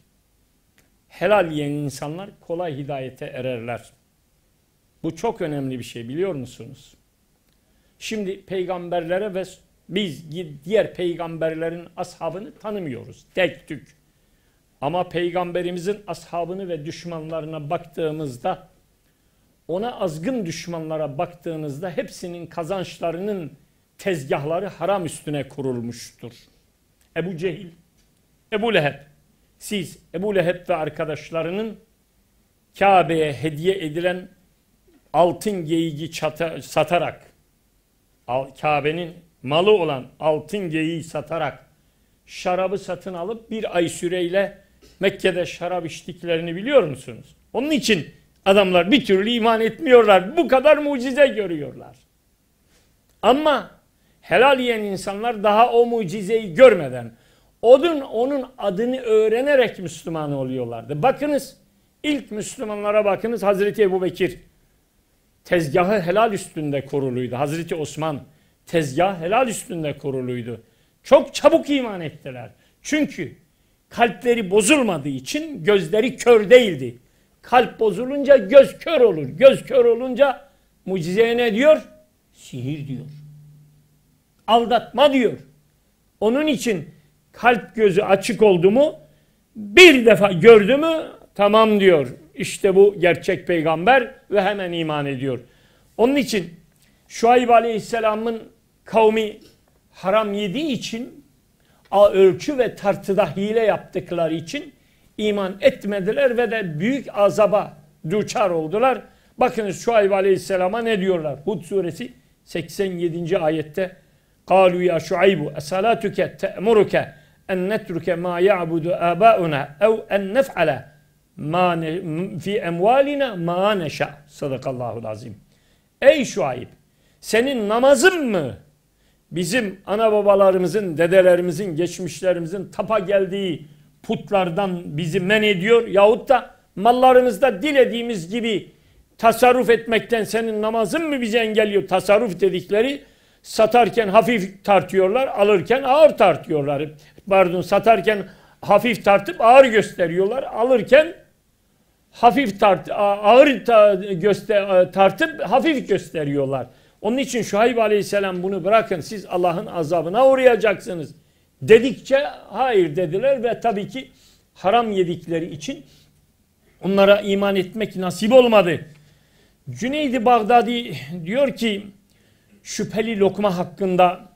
Speaker 2: Helal yiyen insanlar kolay hidayete ererler. Bu çok önemli bir şey biliyor musunuz? Şimdi peygamberlere ve biz diğer peygamberlerin ashabını tanımıyoruz. Tek tük. Ama peygamberimizin ashabını ve düşmanlarına baktığımızda ona azgın düşmanlara baktığınızda hepsinin kazançlarının tezgahları haram üstüne kurulmuştur. Ebu Cehil, Ebu Leheb, siz Ebu Leheb ve arkadaşlarının Kabe'ye hediye edilen altın geyiği satarak Kabe'nin malı olan altın geyiği satarak şarabı satın alıp bir ay süreyle Mekke'de şarap içtiklerini biliyor musunuz? Onun için adamlar bir türlü iman etmiyorlar. Bu kadar mucize görüyorlar. Ama helal yiyen insanlar daha o mucizeyi görmeden onun, onun adını öğrenerek Müslüman oluyorlardı. Bakınız ilk Müslümanlara bakınız Hazreti Ebu Bekir tezgahı helal üstünde kuruluydu. Hazreti Osman tezgah helal üstünde kuruluydu. Çok çabuk iman ettiler. Çünkü kalpleri bozulmadığı için gözleri kör değildi. Kalp bozulunca göz kör olur. Göz kör olunca mucizeye ne diyor? Sihir diyor. Aldatma diyor. Onun için kalp gözü açık oldu mu bir defa gördü mü tamam diyor. İşte bu gerçek peygamber ve hemen iman ediyor. Onun için Şuayb Aleyhisselam'ın kavmi haram yediği için ölçü ve tartıda hile yaptıkları için iman etmediler ve de büyük azaba duçar oldular. Bakınız Şuayb Aleyhisselam'a ne diyorlar? Hud suresi 87. ayette قالوا يا شعيب أصلاتك تأمرك أن نترك ما يعبد آباؤنا أو أن نفعل ma ne, fi emvalina ma neşa. Sadakallahu azim. Ey Şuayb senin namazın mı bizim ana babalarımızın, dedelerimizin, geçmişlerimizin tapa geldiği putlardan bizi men ediyor yahut da mallarımızda dilediğimiz gibi tasarruf etmekten senin namazın mı bizi engelliyor? Tasarruf dedikleri satarken hafif tartıyorlar, alırken ağır tartıyorlar. Pardon satarken hafif tartıp ağır gösteriyorlar, alırken hafif tart ağır ta, göster tartıp hafif gösteriyorlar. Onun için Şuayb Aleyhisselam bunu bırakın siz Allah'ın azabına uğrayacaksınız. Dedikçe hayır dediler ve tabii ki haram yedikleri için onlara iman etmek nasip olmadı. Cüneydi Bağdadi diyor ki şüpheli lokma hakkında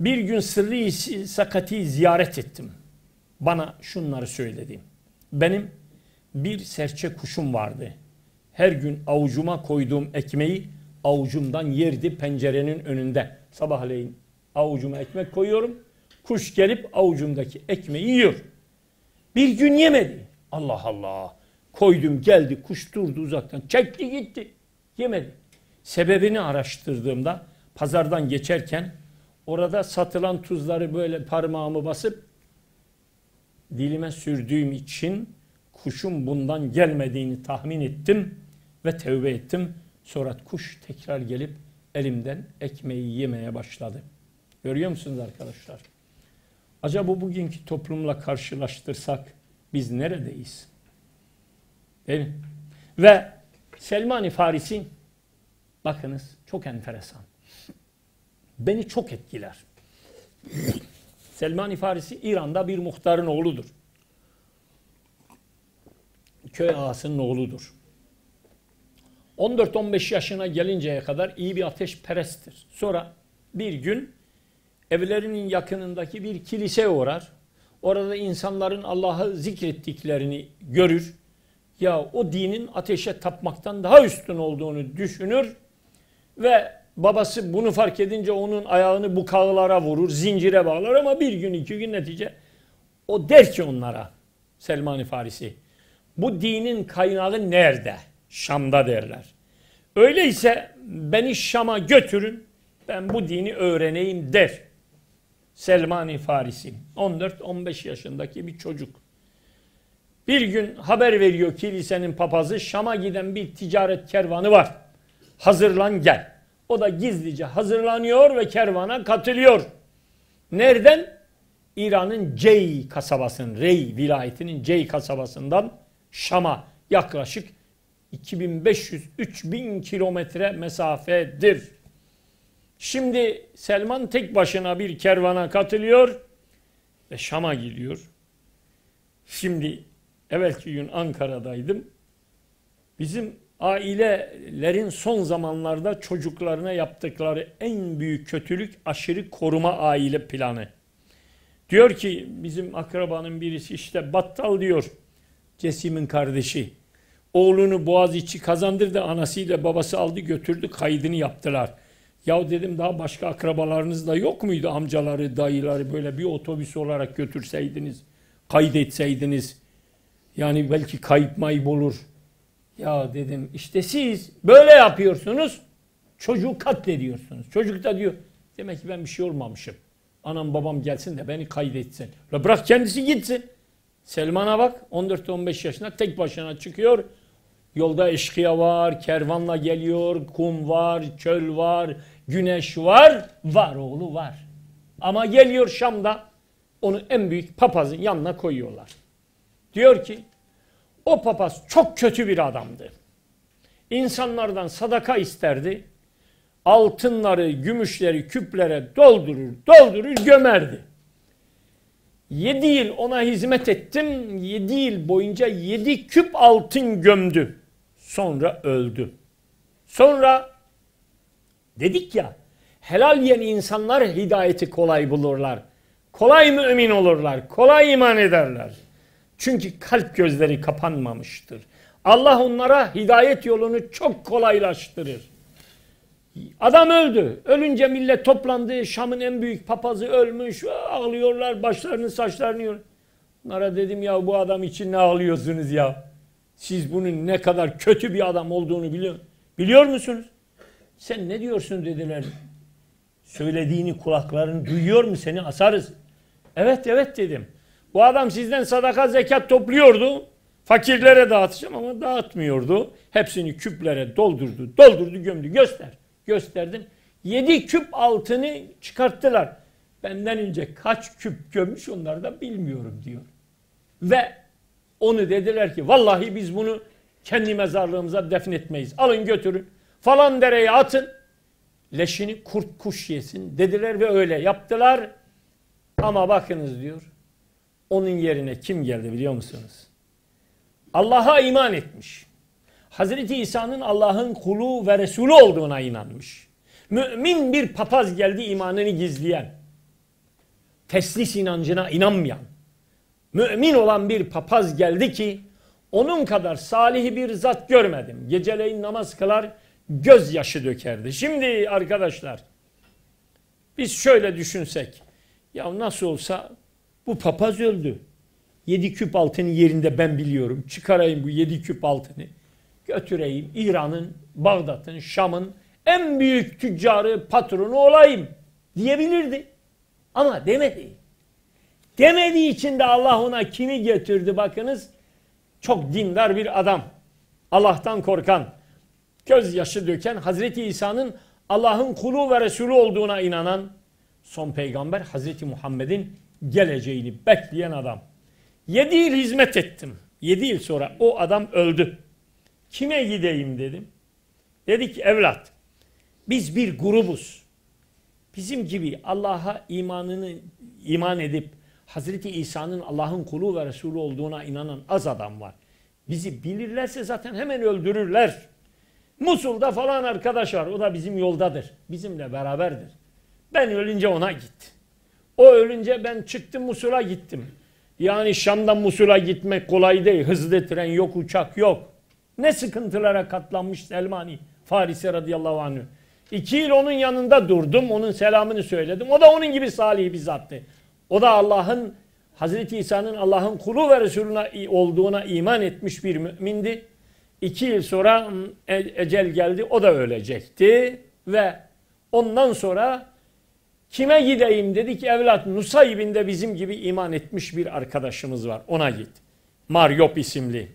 Speaker 2: bir gün sırrı sakati ziyaret ettim. Bana şunları söyledi. Benim bir serçe kuşum vardı. Her gün avucuma koyduğum ekmeği avucumdan yerdi pencerenin önünde. Sabahleyin avucuma ekmek koyuyorum. Kuş gelip avucumdaki ekmeği yiyor. Bir gün yemedi. Allah Allah. Koydum geldi kuş durdu uzaktan. Çekti gitti. Yemedi. Sebebini araştırdığımda pazardan geçerken orada satılan tuzları böyle parmağımı basıp dilime sürdüğüm için kuşun bundan gelmediğini tahmin ettim ve tevbe ettim. Sonra kuş tekrar gelip elimden ekmeği yemeye başladı. Görüyor musunuz arkadaşlar? Acaba bugünkü toplumla karşılaştırsak biz neredeyiz? Değil mi? Ve Selman-ı Farisi bakınız çok enteresan. Beni çok etkiler. Selman-ı Farisi İran'da bir muhtarın oğludur. Köy ağasının oğludur. 14-15 yaşına gelinceye kadar iyi bir ateşperesttir. Sonra bir gün evlerinin yakınındaki bir kiliseye uğrar. Orada insanların Allah'ı zikrettiklerini görür. Ya o dinin ateşe tapmaktan daha üstün olduğunu düşünür ve babası bunu fark edince onun ayağını bu kağılara vurur, zincire bağlar ama bir gün iki gün netice o der ki onlara Selman-ı Farisi bu dinin kaynağı nerede? Şam'da derler. Öyleyse beni Şam'a götürün ben bu dini öğreneyim der. Selman-ı Farisi 14-15 yaşındaki bir çocuk. Bir gün haber veriyor kilisenin papazı Şam'a giden bir ticaret kervanı var. Hazırlan gel. O da gizlice hazırlanıyor ve kervana katılıyor. Nereden? İran'ın Cey kasabasının, Rey vilayetinin Cey kasabasından Şam'a yaklaşık 2500-3000 kilometre mesafedir. Şimdi Selman tek başına bir kervana katılıyor ve Şam'a gidiyor. Şimdi evvelki gün Ankara'daydım. Bizim ailelerin son zamanlarda çocuklarına yaptıkları en büyük kötülük aşırı koruma aile planı. Diyor ki bizim akrabanın birisi işte battal diyor. Cesim'in kardeşi. Oğlunu Boğaziçi kazandırdı. Anasıyla babası aldı götürdü kaydını yaptılar. Ya dedim daha başka akrabalarınız da yok muydu? Amcaları, dayıları böyle bir otobüs olarak götürseydiniz, kaydetseydiniz. Yani belki kayıp mayıp olur. Ya dedim işte siz böyle yapıyorsunuz. Çocuğu katlediyorsunuz. Çocuk da diyor demek ki ben bir şey olmamışım. Anam babam gelsin de beni kaydetsin. La bırak kendisi gitsin. Selman'a bak 14-15 yaşında tek başına çıkıyor. Yolda eşkıya var, kervanla geliyor, kum var, çöl var, güneş var. Var oğlu var. Ama geliyor Şam'da onu en büyük papazın yanına koyuyorlar. Diyor ki o papaz çok kötü bir adamdı. İnsanlardan sadaka isterdi. Altınları, gümüşleri küplere doldurur, doldurur, gömerdi. Yedi yıl ona hizmet ettim. Yedi yıl boyunca yedi küp altın gömdü. Sonra öldü. Sonra dedik ya helal yiyen insanlar hidayeti kolay bulurlar. Kolay mümin olurlar. Kolay iman ederler. Çünkü kalp gözleri kapanmamıştır. Allah onlara hidayet yolunu çok kolaylaştırır. Adam öldü. Ölünce millet toplandı. Şam'ın en büyük papazı ölmüş. Ağlıyorlar. Başlarını saçlarını yiyor. Onlara dedim ya bu adam için ne ağlıyorsunuz ya? Siz bunun ne kadar kötü bir adam olduğunu biliyor, biliyor musunuz? Sen ne diyorsun dediler. Söylediğini kulakların duyuyor mu seni asarız. Evet evet dedim. Bu adam sizden sadaka zekat topluyordu. Fakirlere dağıtacağım ama dağıtmıyordu. Hepsini küplere doldurdu, doldurdu, gömdü. Göster. Gösterdim. Yedi küp altını çıkarttılar. Benden önce kaç küp gömmüş onlar da bilmiyorum diyor. Ve onu dediler ki vallahi biz bunu kendi mezarlığımıza defnetmeyiz. Alın götürün. Falan dereye atın. Leşini kurt kuş yesin dediler ve öyle yaptılar. Ama bakınız diyor. Onun yerine kim geldi biliyor musunuz? Allah'a iman etmiş. Hazreti İsa'nın Allah'ın kulu ve Resulü olduğuna inanmış. Mümin bir papaz geldi imanını gizleyen. Teslis inancına inanmayan. Mümin olan bir papaz geldi ki onun kadar salih bir zat görmedim. Geceleyin namaz kılar gözyaşı dökerdi. Şimdi arkadaşlar biz şöyle düşünsek. Ya nasıl olsa bu papaz öldü. Yedi küp altının yerinde ben biliyorum. Çıkarayım bu yedi küp altını. Götüreyim İran'ın, Bağdat'ın, Şam'ın en büyük tüccarı, patronu olayım diyebilirdi. Ama demedi. Demediği için de Allah ona kimi getirdi bakınız. Çok dindar bir adam. Allah'tan korkan, gözyaşı döken, Hazreti İsa'nın Allah'ın kulu ve Resulü olduğuna inanan son peygamber Hazreti Muhammed'in geleceğini bekleyen adam. Yedi yıl hizmet ettim. Yedi yıl sonra o adam öldü. Kime gideyim dedim. Dedi ki evlat biz bir grubuz. Bizim gibi Allah'a imanını iman edip Hazreti İsa'nın Allah'ın kulu ve Resulü olduğuna inanan az adam var. Bizi bilirlerse zaten hemen öldürürler. Musul'da falan arkadaş var. O da bizim yoldadır. Bizimle beraberdir. Ben ölünce ona git. O ölünce ben çıktım Musul'a gittim. Yani Şam'dan Musul'a gitmek kolay değil. Hızlı tren yok, uçak yok. Ne sıkıntılara katlanmış Selmani, Farisi radıyallahu anh. İki yıl onun yanında durdum, onun selamını söyledim. O da onun gibi salih bir zattı. O da Allah'ın, Hazreti İsa'nın Allah'ın kulu ve Resulüne olduğuna iman etmiş bir mümindi. İki yıl sonra e, ecel geldi, o da ölecekti. Ve ondan sonra kime gideyim dedi ki evlat Nusayb'inde bizim gibi iman etmiş bir arkadaşımız var. Ona git. Maryop isimli.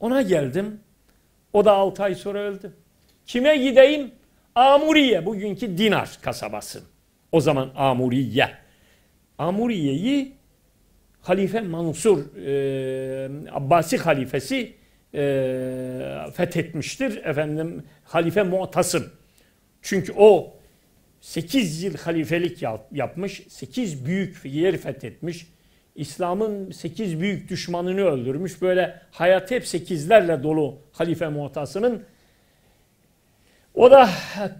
Speaker 2: Ona geldim. O da 6 ay sonra öldü. Kime gideyim? Amuriye, bugünkü Dinar kasabası. O zaman Amuriye. Amuriye'yi Halife Mansur, e, Abbasi halifesi e, fethetmiştir. Efendim Halife Mu'tasım. Çünkü o 8 yıl halifelik yapmış, 8 büyük yer fethetmiş. İslam'ın 8 büyük düşmanını öldürmüş. Böyle hayat hep 8'lerle dolu Halife Mu'tasım'ın. O da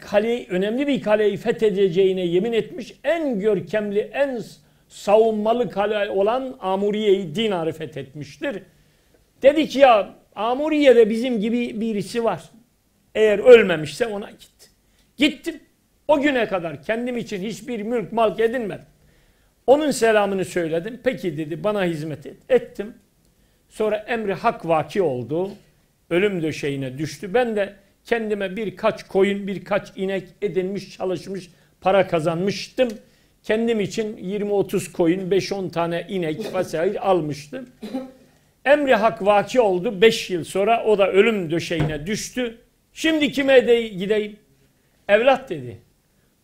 Speaker 2: kale, önemli bir kaleyi fethedeceğine yemin etmiş. En görkemli, en savunmalı kale olan Amuriye'yi Dinar'ı fethetmiştir. Dedi ki ya Amuriye'de bizim gibi birisi var. Eğer ölmemişse ona git. Gittim. O güne kadar kendim için hiçbir mülk mal edinmedim. Onun selamını söyledim. Peki dedi bana hizmet et. Ettim. Sonra emri hak vaki oldu. Ölüm döşeğine düştü. Ben de kendime birkaç koyun, birkaç inek edinmiş, çalışmış, para kazanmıştım. Kendim için 20-30 koyun, 5-10 tane inek vesaire almıştım. Emri hak vaki oldu. 5 yıl sonra o da ölüm döşeğine düştü. Şimdi kime de gideyim? Evlat dedi.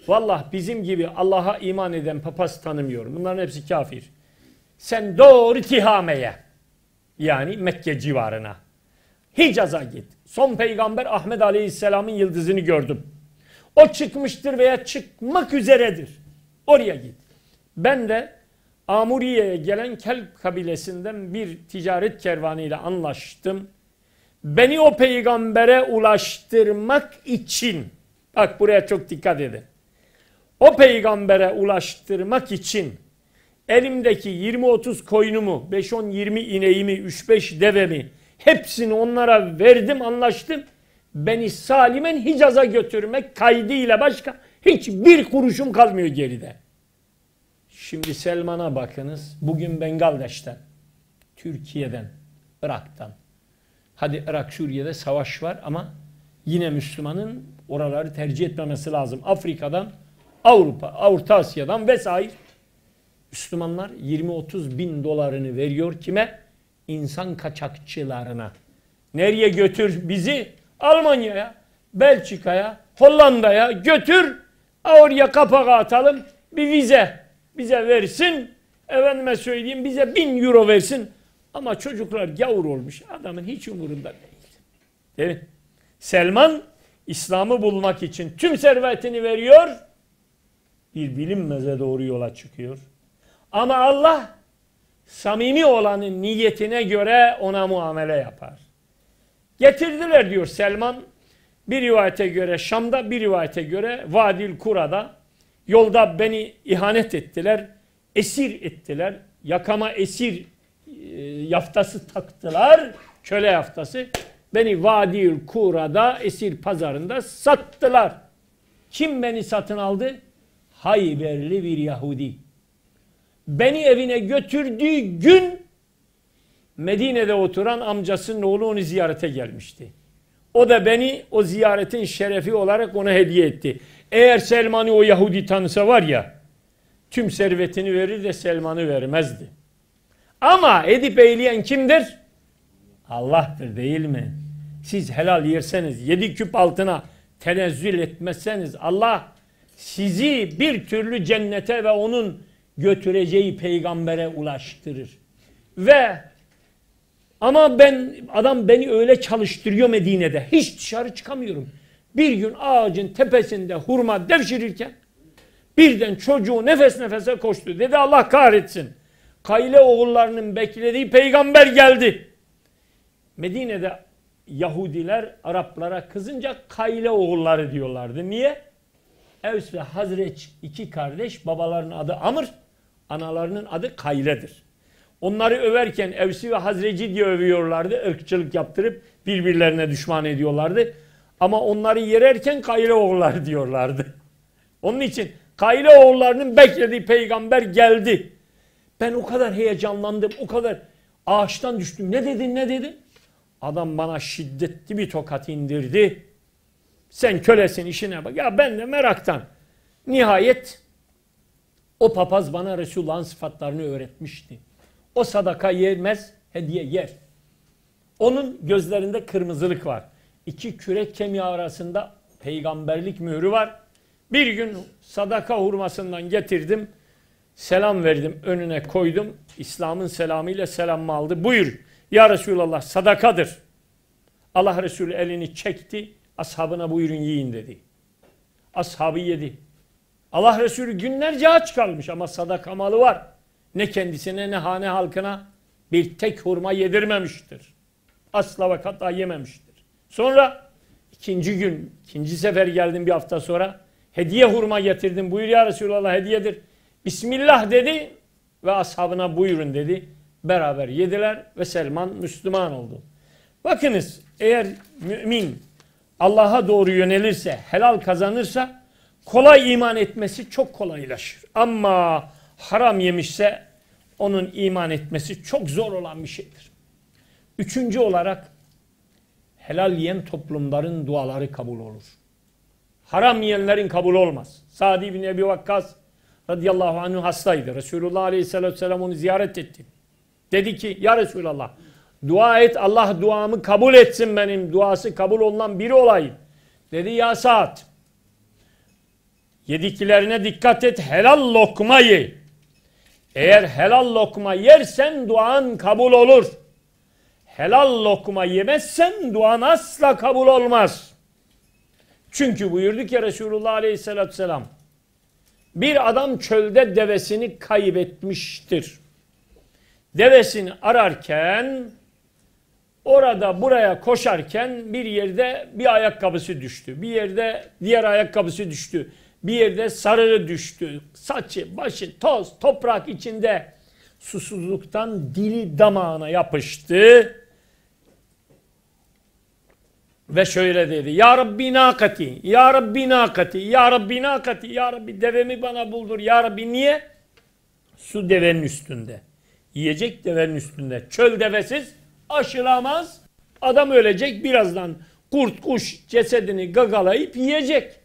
Speaker 2: Vallahi bizim gibi Allah'a iman eden papaz tanımıyorum. Bunların hepsi kafir. Sen doğru Tihame'ye yani Mekke civarına Hicaz'a git. Son peygamber Ahmet Aleyhisselam'ın yıldızını gördüm. O çıkmıştır veya çıkmak üzeredir. Oraya git. Ben de Amuriye'ye gelen Kelp kabilesinden bir ticaret kervanıyla anlaştım. Beni o peygambere ulaştırmak için bak buraya çok dikkat edin o peygambere ulaştırmak için elimdeki 20-30 koyunumu, 5-10-20 ineğimi, 3-5 devemi hepsini onlara verdim anlaştım. Beni salimen Hicaz'a götürmek kaydıyla başka hiçbir kuruşum kalmıyor geride. Şimdi Selman'a bakınız. Bugün Bengaldeş'ten, Türkiye'den, Irak'tan Hadi Irak Suriye'de savaş var ama yine Müslümanın oraları tercih etmemesi lazım. Afrika'dan, Avrupa, Orta Asya'dan vesaire Müslümanlar 20-30 bin dolarını veriyor kime? İnsan kaçakçılarına. Nereye götür bizi? Almanya'ya, Belçika'ya, Hollanda'ya götür. Oraya kapak atalım. Bir vize bize versin. Efendime söyleyeyim bize bin euro versin. Ama çocuklar gavur olmuş. Adamın hiç umurunda değil. Değil mi? Selman İslam'ı bulmak için tüm servetini veriyor. Bir bilinmeze doğru yola çıkıyor. Ama Allah samimi olanın niyetine göre ona muamele yapar. Getirdiler diyor Selman. Bir rivayete göre Şam'da, bir rivayete göre Vadil Kura'da yolda beni ihanet ettiler, esir ettiler. Yakama esir e, yaftası taktılar, köle yaftası. Beni Vadil Kura'da esir pazarında sattılar. Kim beni satın aldı? Hayberli bir Yahudi. Beni evine götürdüğü gün Medine'de oturan amcasının oğlu onu ziyarete gelmişti. O da beni o ziyaretin şerefi olarak ona hediye etti. Eğer Selman'ı o Yahudi tanısa var ya tüm servetini verir de Selman'ı vermezdi. Ama edip eyleyen kimdir? Allah'tır değil mi? Siz helal yerseniz, yedi küp altına tenezzül etmezseniz Allah sizi bir türlü cennete ve onun götüreceği peygambere ulaştırır. Ve ama ben adam beni öyle çalıştırıyor Medine'de. Hiç dışarı çıkamıyorum. Bir gün ağacın tepesinde hurma devşirirken birden çocuğu nefes nefese koştu. Dedi Allah kahretsin. Kayle oğullarının beklediği peygamber geldi. Medine'de Yahudiler Araplara kızınca Kayle oğulları diyorlardı. Niye? Evs ve Hazreç iki kardeş babalarının adı Amr, analarının adı Kayle'dir. Onları överken Evsi ve Hazreci diye övüyorlardı. ırkçılık yaptırıp birbirlerine düşman ediyorlardı. Ama onları yererken Kayle oğulları diyorlardı. Onun için Kayle oğullarının beklediği peygamber geldi. Ben o kadar heyecanlandım, o kadar ağaçtan düştüm. Ne dedin, ne dedin? Adam bana şiddetli bir tokat indirdi. Sen kölesin işine bak. Ya ben de meraktan. Nihayet o papaz bana Resulullah'ın sıfatlarını öğretmişti. O sadaka yermez, hediye yer. Onun gözlerinde kırmızılık var. İki kürek kemiği arasında peygamberlik mührü var. Bir gün sadaka hurmasından getirdim. Selam verdim, önüne koydum. İslam'ın selamıyla selamımı aldı. Buyur ya Resulallah sadakadır. Allah Resulü elini çekti. Ashabına buyurun yiyin dedi. Ashabı yedi. Allah Resulü günlerce aç kalmış ama sadaka malı var. Ne kendisine ne hane halkına bir tek hurma yedirmemiştir. Asla ve kata yememiştir. Sonra ikinci gün, ikinci sefer geldim bir hafta sonra. Hediye hurma getirdim. Buyur ya Resulallah hediyedir. Bismillah dedi ve ashabına buyurun dedi. Beraber yediler ve Selman Müslüman oldu. Bakınız eğer mümin Allah'a doğru yönelirse, helal kazanırsa kolay iman etmesi çok kolaylaşır. Ama haram yemişse onun iman etmesi çok zor olan bir şeydir. Üçüncü olarak helal yiyen toplumların duaları kabul olur. Haram yiyenlerin kabul olmaz. Sadi bin Ebi Vakkas radıyallahu anh hastaydı. Resulullah aleyhissalatü vesselam onu ziyaret etti. Dedi ki ya Resulallah dua et Allah duamı kabul etsin benim duası kabul olunan biri olayım. Dedi ya saat yediklerine dikkat et helal lokma ye. Eğer helal lokma yersen duan kabul olur. Helal lokma yemezsen duan asla kabul olmaz. Çünkü buyurdu ki Resulullah Aleyhisselatü Vesselam bir adam çölde devesini kaybetmiştir. Devesini ararken orada buraya koşarken bir yerde bir ayakkabısı düştü. Bir yerde diğer ayakkabısı düştü. Bir yerde sarığı düştü. Saçı, başı, toz, toprak içinde susuzluktan dili damağına yapıştı. Ve şöyle dedi. Ya Rabbi nakati, Ya Rabbi nakati, Ya Rabbi nakati, Ya Rabbi devemi bana buldur. Ya Rabbi niye? Su devenin üstünde. Yiyecek devenin üstünde. Çöl devesiz aşılamaz. Adam ölecek birazdan kurt kuş cesedini gagalayıp yiyecek.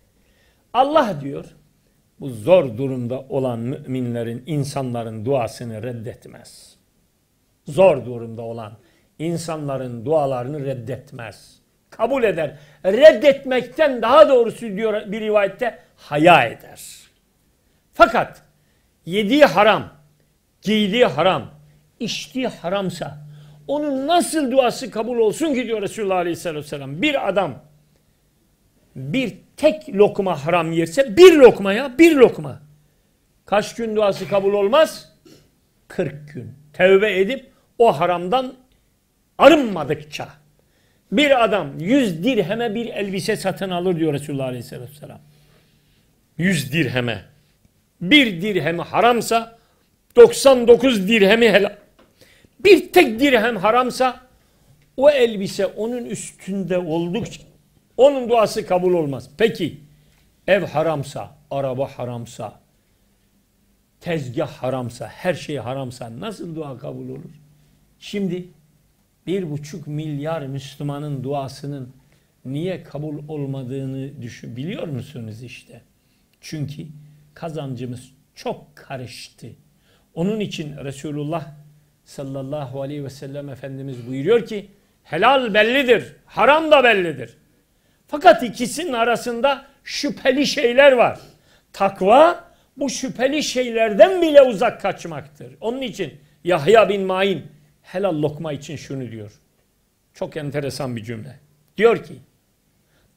Speaker 2: Allah diyor bu zor durumda olan müminlerin, insanların duasını reddetmez. Zor durumda olan insanların dualarını reddetmez. Kabul eder. Reddetmekten daha doğrusu diyor bir rivayette haya eder. Fakat yediği haram, giydiği haram, içtiği haramsa onun nasıl duası kabul olsun ki diyor Resulullah Aleyhisselatü Vesselam. Bir adam bir tek lokma haram yerse bir lokma ya bir lokma. Kaç gün duası kabul olmaz? 40 gün. Tevbe edip o haramdan arınmadıkça. Bir adam 100 dirheme bir elbise satın alır diyor Resulullah Aleyhisselatü Vesselam. 100 dirheme. Bir dirhemi haramsa 99 dirhemi helal. Bir tek dirhem haramsa o elbise onun üstünde oldukça onun duası kabul olmaz. Peki ev haramsa, araba haramsa, tezgah haramsa, her şey haramsa nasıl dua kabul olur? Şimdi bir buçuk milyar Müslümanın duasının niye kabul olmadığını düşün, biliyor musunuz işte? Çünkü kazancımız çok karıştı. Onun için Resulullah sallallahu aleyhi ve sellem Efendimiz buyuruyor ki helal bellidir, haram da bellidir. Fakat ikisinin arasında şüpheli şeyler var. Takva bu şüpheli şeylerden bile uzak kaçmaktır. Onun için Yahya bin Ma'in helal lokma için şunu diyor. Çok enteresan bir cümle. Diyor ki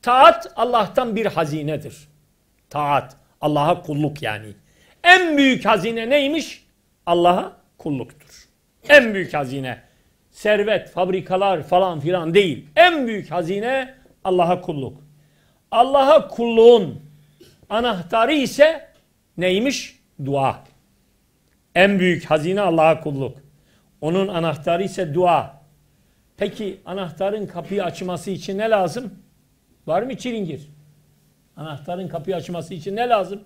Speaker 2: taat Allah'tan bir hazinedir. Taat Allah'a kulluk yani. En büyük hazine neymiş? Allah'a kulluktur. En büyük hazine. Servet, fabrikalar falan filan değil. En büyük hazine Allah'a kulluk. Allah'a kulluğun anahtarı ise neymiş? Dua. En büyük hazine Allah'a kulluk. Onun anahtarı ise dua. Peki anahtarın kapıyı açması için ne lazım? Var mı çilingir? Anahtarın kapıyı açması için ne lazım?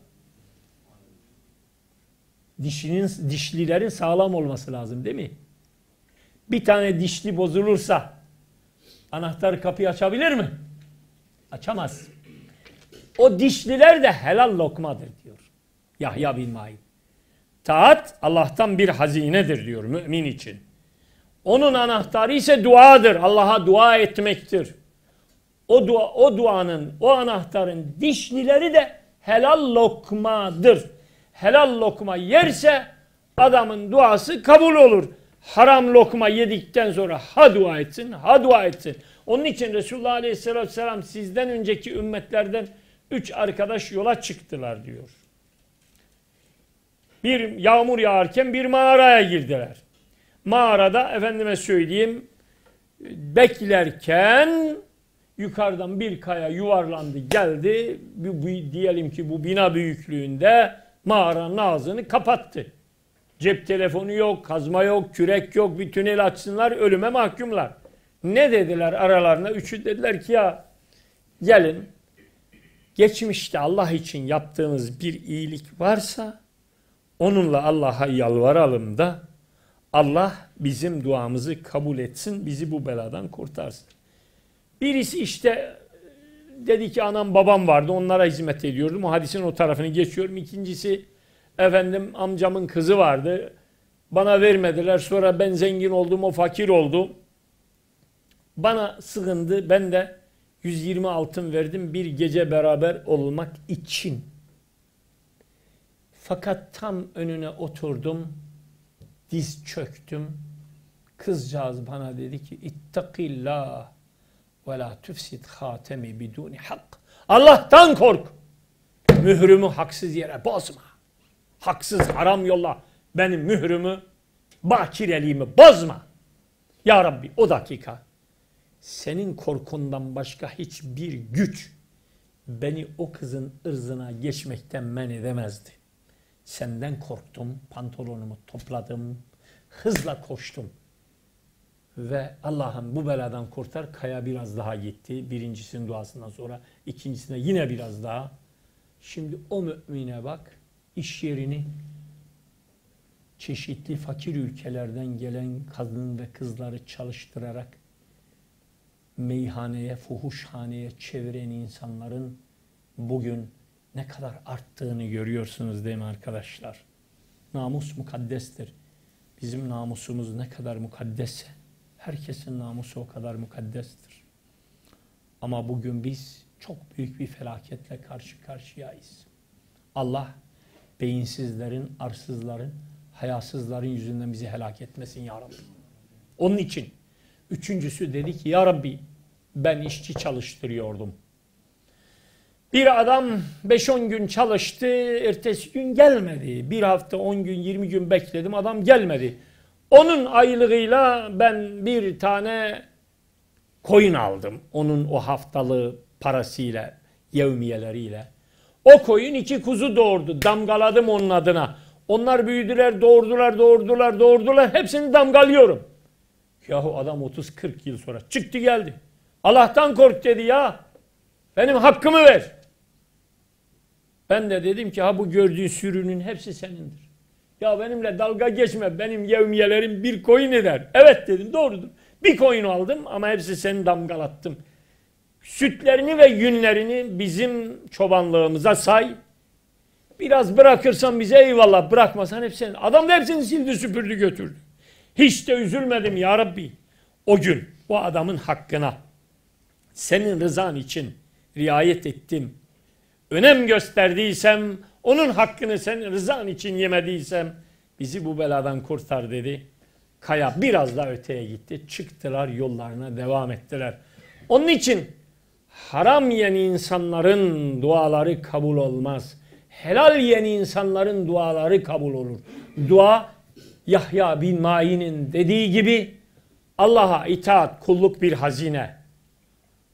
Speaker 2: Dişinin, dişlilerin sağlam olması lazım değil mi? Bir tane dişli bozulursa anahtar kapıyı açabilir mi? Açamaz. O dişliler de helal lokmadır diyor. Yahya bin Ma'in. Taat Allah'tan bir hazinedir diyor mümin için. Onun anahtarı ise duadır. Allah'a dua etmektir. O dua, o duanın, o anahtarın dişlileri de helal lokmadır. Helal lokma yerse adamın duası kabul olur. Haram lokma yedikten sonra ha dua etsin, ha dua etsin. Onun için Resulullah Aleyhisselatü Vesselam sizden önceki ümmetlerden üç arkadaş yola çıktılar diyor. Bir yağmur yağarken bir mağaraya girdiler. Mağarada efendime söyleyeyim beklerken yukarıdan bir kaya yuvarlandı geldi. Bu, bu, diyelim ki bu bina büyüklüğünde mağaranın ağzını kapattı. Cep telefonu yok, kazma yok, kürek yok, bir tünel açsınlar ölüme mahkumlar. Ne dediler aralarına? Üçü dediler ki ya gelin geçmişte Allah için yaptığımız bir iyilik varsa onunla Allah'a yalvaralım da Allah bizim duamızı kabul etsin, bizi bu beladan kurtarsın. Birisi işte dedi ki anam babam vardı onlara hizmet ediyordum. O hadisin o tarafını geçiyorum. İkincisi efendim amcamın kızı vardı. Bana vermediler. Sonra ben zengin oldum o fakir oldu. Bana sığındı. Ben de 120 altın verdim bir gece beraber olmak için. Fakat tam önüne oturdum. Diz çöktüm. Kızcağız bana dedi ki ittakillah ve la tufsid hatemi biduni hak. Allah'tan kork. Mührümü haksız yere bozma. Haksız haram yolla benim mührümü bakireliğimi bozma. Ya Rabbi o dakika senin korkundan başka hiçbir güç beni o kızın ırzına geçmekten men edemezdi. Senden korktum, pantolonumu topladım, hızla koştum. Ve Allah'ım bu beladan kurtar. Kaya biraz daha gitti. Birincisinin duasından sonra ikincisine yine biraz daha. Şimdi o mümine bak iş yerini çeşitli fakir ülkelerden gelen kadın ve kızları çalıştırarak meyhaneye, fuhuşhaneye çeviren insanların bugün ne kadar arttığını görüyorsunuz değil mi arkadaşlar? Namus mukaddestir. Bizim namusumuz ne kadar mukaddesse herkesin namusu o kadar mukaddestir. Ama bugün biz çok büyük bir felaketle karşı karşıyayız. Allah beyinsizlerin, arsızların, hayasızların yüzünden bizi helak etmesin ya Rabbi. Onun için üçüncüsü dedi ki ya Rabbi ben işçi çalıştırıyordum. Bir adam 5-10 gün çalıştı, ertesi gün gelmedi. Bir hafta 10 gün 20 gün bekledim adam gelmedi. Onun aylığıyla ben bir tane koyun aldım. Onun o haftalığı parasıyla, yevmiyeleriyle. O koyun iki kuzu doğurdu. Damgaladım onun adına. Onlar büyüdüler, doğurdular, doğurdular, doğurdular. Hepsini damgalıyorum. Yahu adam 30-40 yıl sonra çıktı geldi. Allah'tan kork dedi ya. Benim hakkımı ver. Ben de dedim ki ha bu gördüğün sürünün hepsi senindir. Ya benimle dalga geçme. Benim yevmiyelerim bir koyun eder. Evet dedim doğrudur. Bir koyun aldım ama hepsi seni damgalattım. Sütlerini ve yünlerini bizim çobanlığımıza say. Biraz bırakırsan bize eyvallah bırakmasan hepsini. Adam da hepsini sildi süpürdü götürdü. Hiç de üzülmedim ya Rabbi. O gün o adamın hakkına senin rızan için riayet ettim. Önem gösterdiysem, onun hakkını senin rızan için yemediysem bizi bu beladan kurtar dedi. Kaya biraz daha öteye gitti. Çıktılar yollarına devam ettiler. Onun için haram yiyen insanların duaları kabul olmaz. Helal yiyen insanların duaları kabul olur. Dua Yahya bin Ma'in'in dediği gibi Allah'a itaat kulluk bir hazine.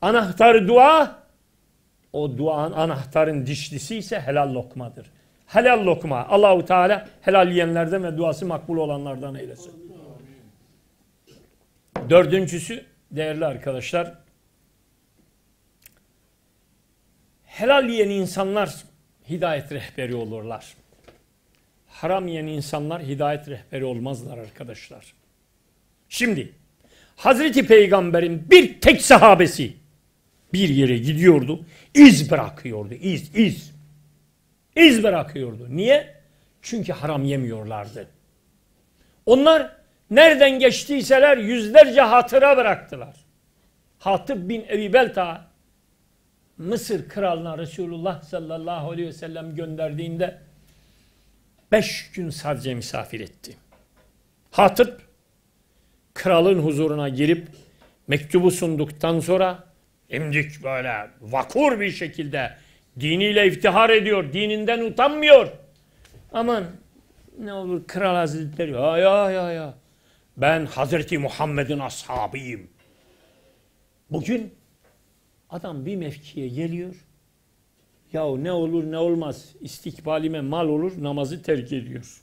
Speaker 2: Anahtarı dua, o duanın anahtarın dişlisi ise helal lokmadır. Helal lokma. Allahu Teala helal yiyenlerden ve duası makbul olanlardan eylesin. Dördüncüsü değerli arkadaşlar helal yiyen insanlar hidayet rehberi olurlar. Haram yiyen insanlar hidayet rehberi olmazlar arkadaşlar. Şimdi Hazreti Peygamber'in bir tek sahabesi bir yere gidiyordu. iz bırakıyordu. iz, iz. İz bırakıyordu. Niye? Çünkü haram yemiyorlardı. Onlar nereden geçtiyseler yüzlerce hatıra bıraktılar. Hatip bin Ebi Belta Mısır kralına Resulullah sallallahu aleyhi ve sellem gönderdiğinde beş gün sadece misafir etti. Hatip kralın huzuruna girip mektubu sunduktan sonra imdik böyle vakur bir şekilde diniyle iftihar ediyor, dininden utanmıyor. Aman ne olur kral hazretleri ya ya ya ya ben Hazreti Muhammed'in ashabıyım. Bugün adam bir mevkiye geliyor. Ya ne olur ne olmaz istikbalime mal olur namazı terk ediyor.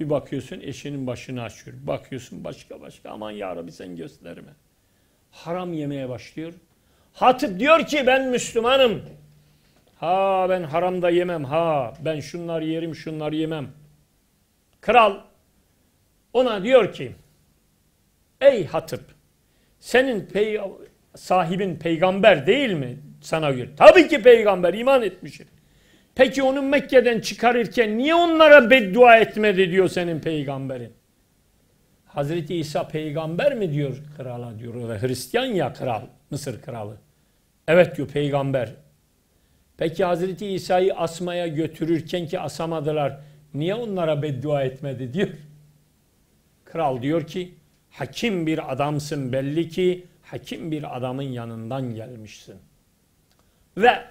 Speaker 2: Bir bakıyorsun eşinin başını açıyor. Bakıyorsun başka başka aman ya Rabbi sen gösterme. Haram yemeye başlıyor. Hatip diyor ki ben Müslümanım. Ha ben haramda yemem ha ben şunları yerim şunları yemem. Kral ona diyor ki ey Hatip senin pey sahibin peygamber değil mi sana göre? Tabii ki peygamber iman etmiştir. Peki onu Mekke'den çıkarırken niye onlara beddua etmedi diyor senin peygamberin? Hazreti İsa peygamber mi diyor krala diyor. O da Hristiyan ya kral, Mısır kralı. Evet diyor peygamber. Peki Hazreti İsa'yı asmaya götürürken ki asamadılar. Niye onlara beddua etmedi diyor. Kral diyor ki hakim bir adamsın belli ki hakim bir adamın yanından gelmişsin. Ve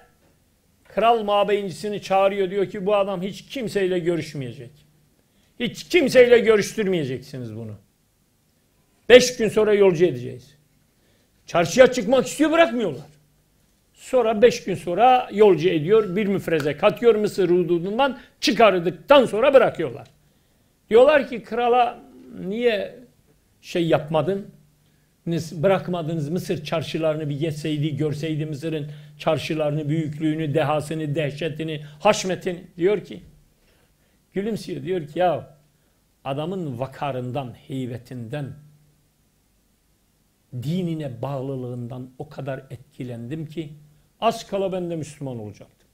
Speaker 2: kral mabeyincisini çağırıyor diyor ki bu adam hiç kimseyle görüşmeyecek. Hiç kimseyle görüştürmeyeceksiniz bunu. Beş gün sonra yolcu edeceğiz. Çarşıya çıkmak istiyor bırakmıyorlar. Sonra beş gün sonra yolcu ediyor bir müfreze katıyor Mısır hududundan çıkardıktan sonra bırakıyorlar. Diyorlar ki krala niye şey yapmadın? Bırakmadınız Mısır çarşılarını bir geçseydi, görseydi Mısır'ın çarşılarını, büyüklüğünü, dehasını, dehşetini, haşmetini. Diyor ki, gülümsüyor diyor ki ya adamın vakarından, heybetinden dinine bağlılığından o kadar etkilendim ki az kala ben de Müslüman olacaktım.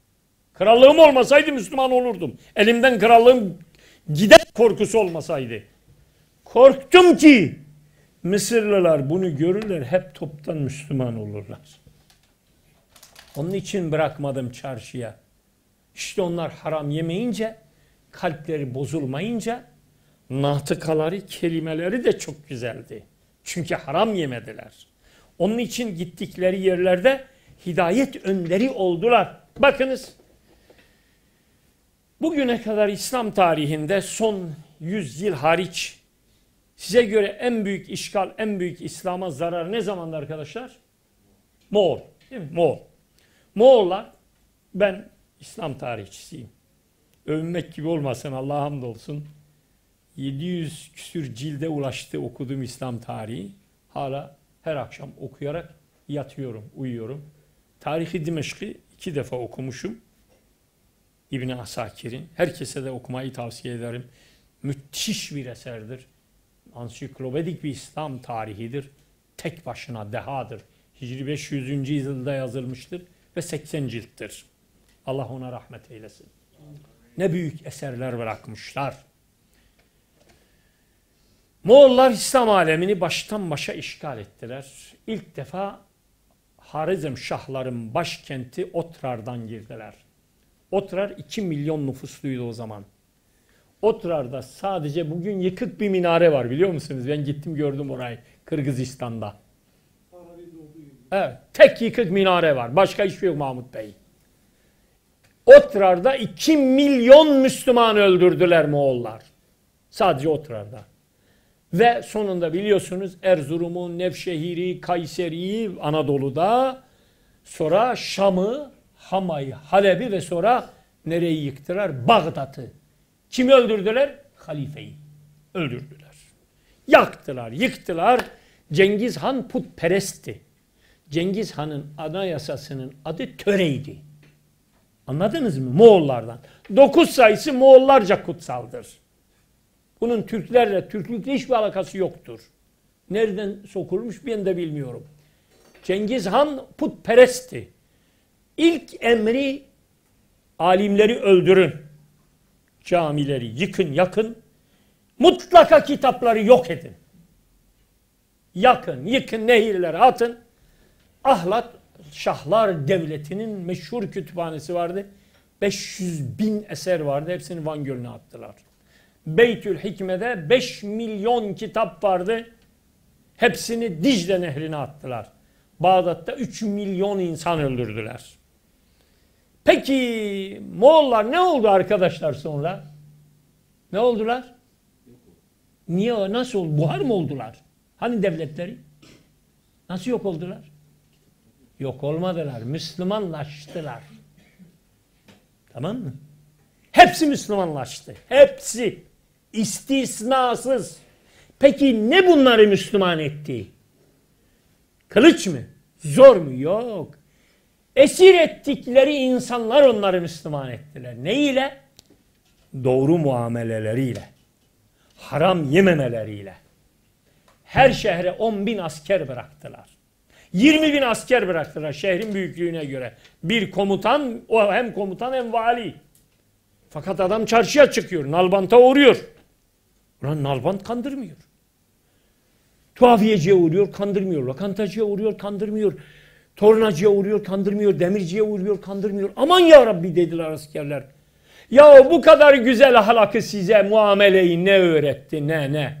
Speaker 2: Krallığım olmasaydı Müslüman olurdum. Elimden krallığım gider korkusu olmasaydı. Korktum ki Mısırlılar bunu görürler hep toptan Müslüman olurlar. Onun için bırakmadım çarşıya. İşte onlar haram yemeyince, kalpleri bozulmayınca natıkaları, kelimeleri de çok güzeldi. Çünkü haram yemediler. Onun için gittikleri yerlerde hidayet önderi oldular. Bakınız bugüne kadar İslam tarihinde son 100 yıl hariç size göre en büyük işgal, en büyük İslam'a zarar ne zamanda arkadaşlar? Moğol. Değil mi? Moğol. Moğollar ben İslam tarihçisiyim. Övünmek gibi olmasın Allah'a hamdolsun. 700 küsür cilde ulaştı okuduğum İslam tarihi. Hala her akşam okuyarak yatıyorum, uyuyorum. Tarihi Dimeşk'i iki defa okumuşum. İbn Asakir'in. Herkese de okumayı tavsiye ederim. Müthiş bir eserdir. Ansiklopedik bir İslam tarihidir. Tek başına dehadır. Hicri 500. yılda yazılmıştır ve 80 cilttir. Allah ona rahmet eylesin. Ne büyük eserler bırakmışlar. Moğollar İslam alemini baştan başa işgal ettiler. İlk defa Harizm Şahların başkenti Otrar'dan girdiler. Otrar 2 milyon nüfusluydu o zaman. Otrar'da sadece bugün yıkık bir minare var biliyor musunuz? Ben gittim gördüm orayı Kırgızistan'da. Evet, tek yıkık minare var. Başka hiçbir şey yok Mahmut Bey. Otrar'da 2 milyon Müslüman öldürdüler Moğollar. Sadece Otrar'da. Ve sonunda biliyorsunuz Erzurum'u, Nevşehir'i, Kayseri'yi Anadolu'da sonra Şam'ı, Hama'yı, Halep'i ve sonra nereyi yıktılar? Bağdat'ı. Kimi öldürdüler? Halifeyi. Öldürdüler. Yaktılar, yıktılar. Cengiz Han putperestti. Cengiz Han'ın anayasasının adı töreydi. Anladınız mı? Moğollardan. Dokuz sayısı Moğollarca kutsaldır. Bunun Türklerle, Türklükle hiçbir alakası yoktur. Nereden sokulmuş ben de bilmiyorum. Cengiz Han putperestti. İlk emri alimleri öldürün. Camileri yıkın yakın. Mutlaka kitapları yok edin. Yakın, yıkın, nehirlere atın. Ahlat Şahlar Devleti'nin meşhur kütüphanesi vardı. 500 bin eser vardı. Hepsini Van Gölü'ne attılar. Beytül Hikme'de 5 milyon kitap vardı. Hepsini Dicle Nehri'ne attılar. Bağdat'ta 3 milyon insan öldürdüler. Peki Moğollar ne oldu arkadaşlar sonra? Ne oldular? Niye? Nasıl oldu? Buhar mı oldular? Hani devletleri? Nasıl yok oldular? Yok olmadılar. Müslümanlaştılar. Tamam mı? Hepsi Müslümanlaştı. Hepsi. İstisnasız. Peki ne bunları Müslüman etti? Kılıç mı? Zor mu? Yok. Esir ettikleri insanlar onları Müslüman ettiler. Ne ile? Doğru muameleleriyle. Haram yememeleriyle. Her şehre 10 bin asker bıraktılar. 20 bin asker bıraktılar şehrin büyüklüğüne göre. Bir komutan, o hem komutan hem vali. Fakat adam çarşıya çıkıyor, nalbanta uğruyor. Ulan nalbant kandırmıyor. Tuhafiyeciye uğruyor, kandırmıyor. Lokantacıya uğruyor, kandırmıyor. Tornacıya uğruyor, kandırmıyor. Demirciye uğruyor, kandırmıyor. Aman ya Rabbi dediler askerler. Ya bu kadar güzel ahlakı size muameleyi ne öğretti, ne ne?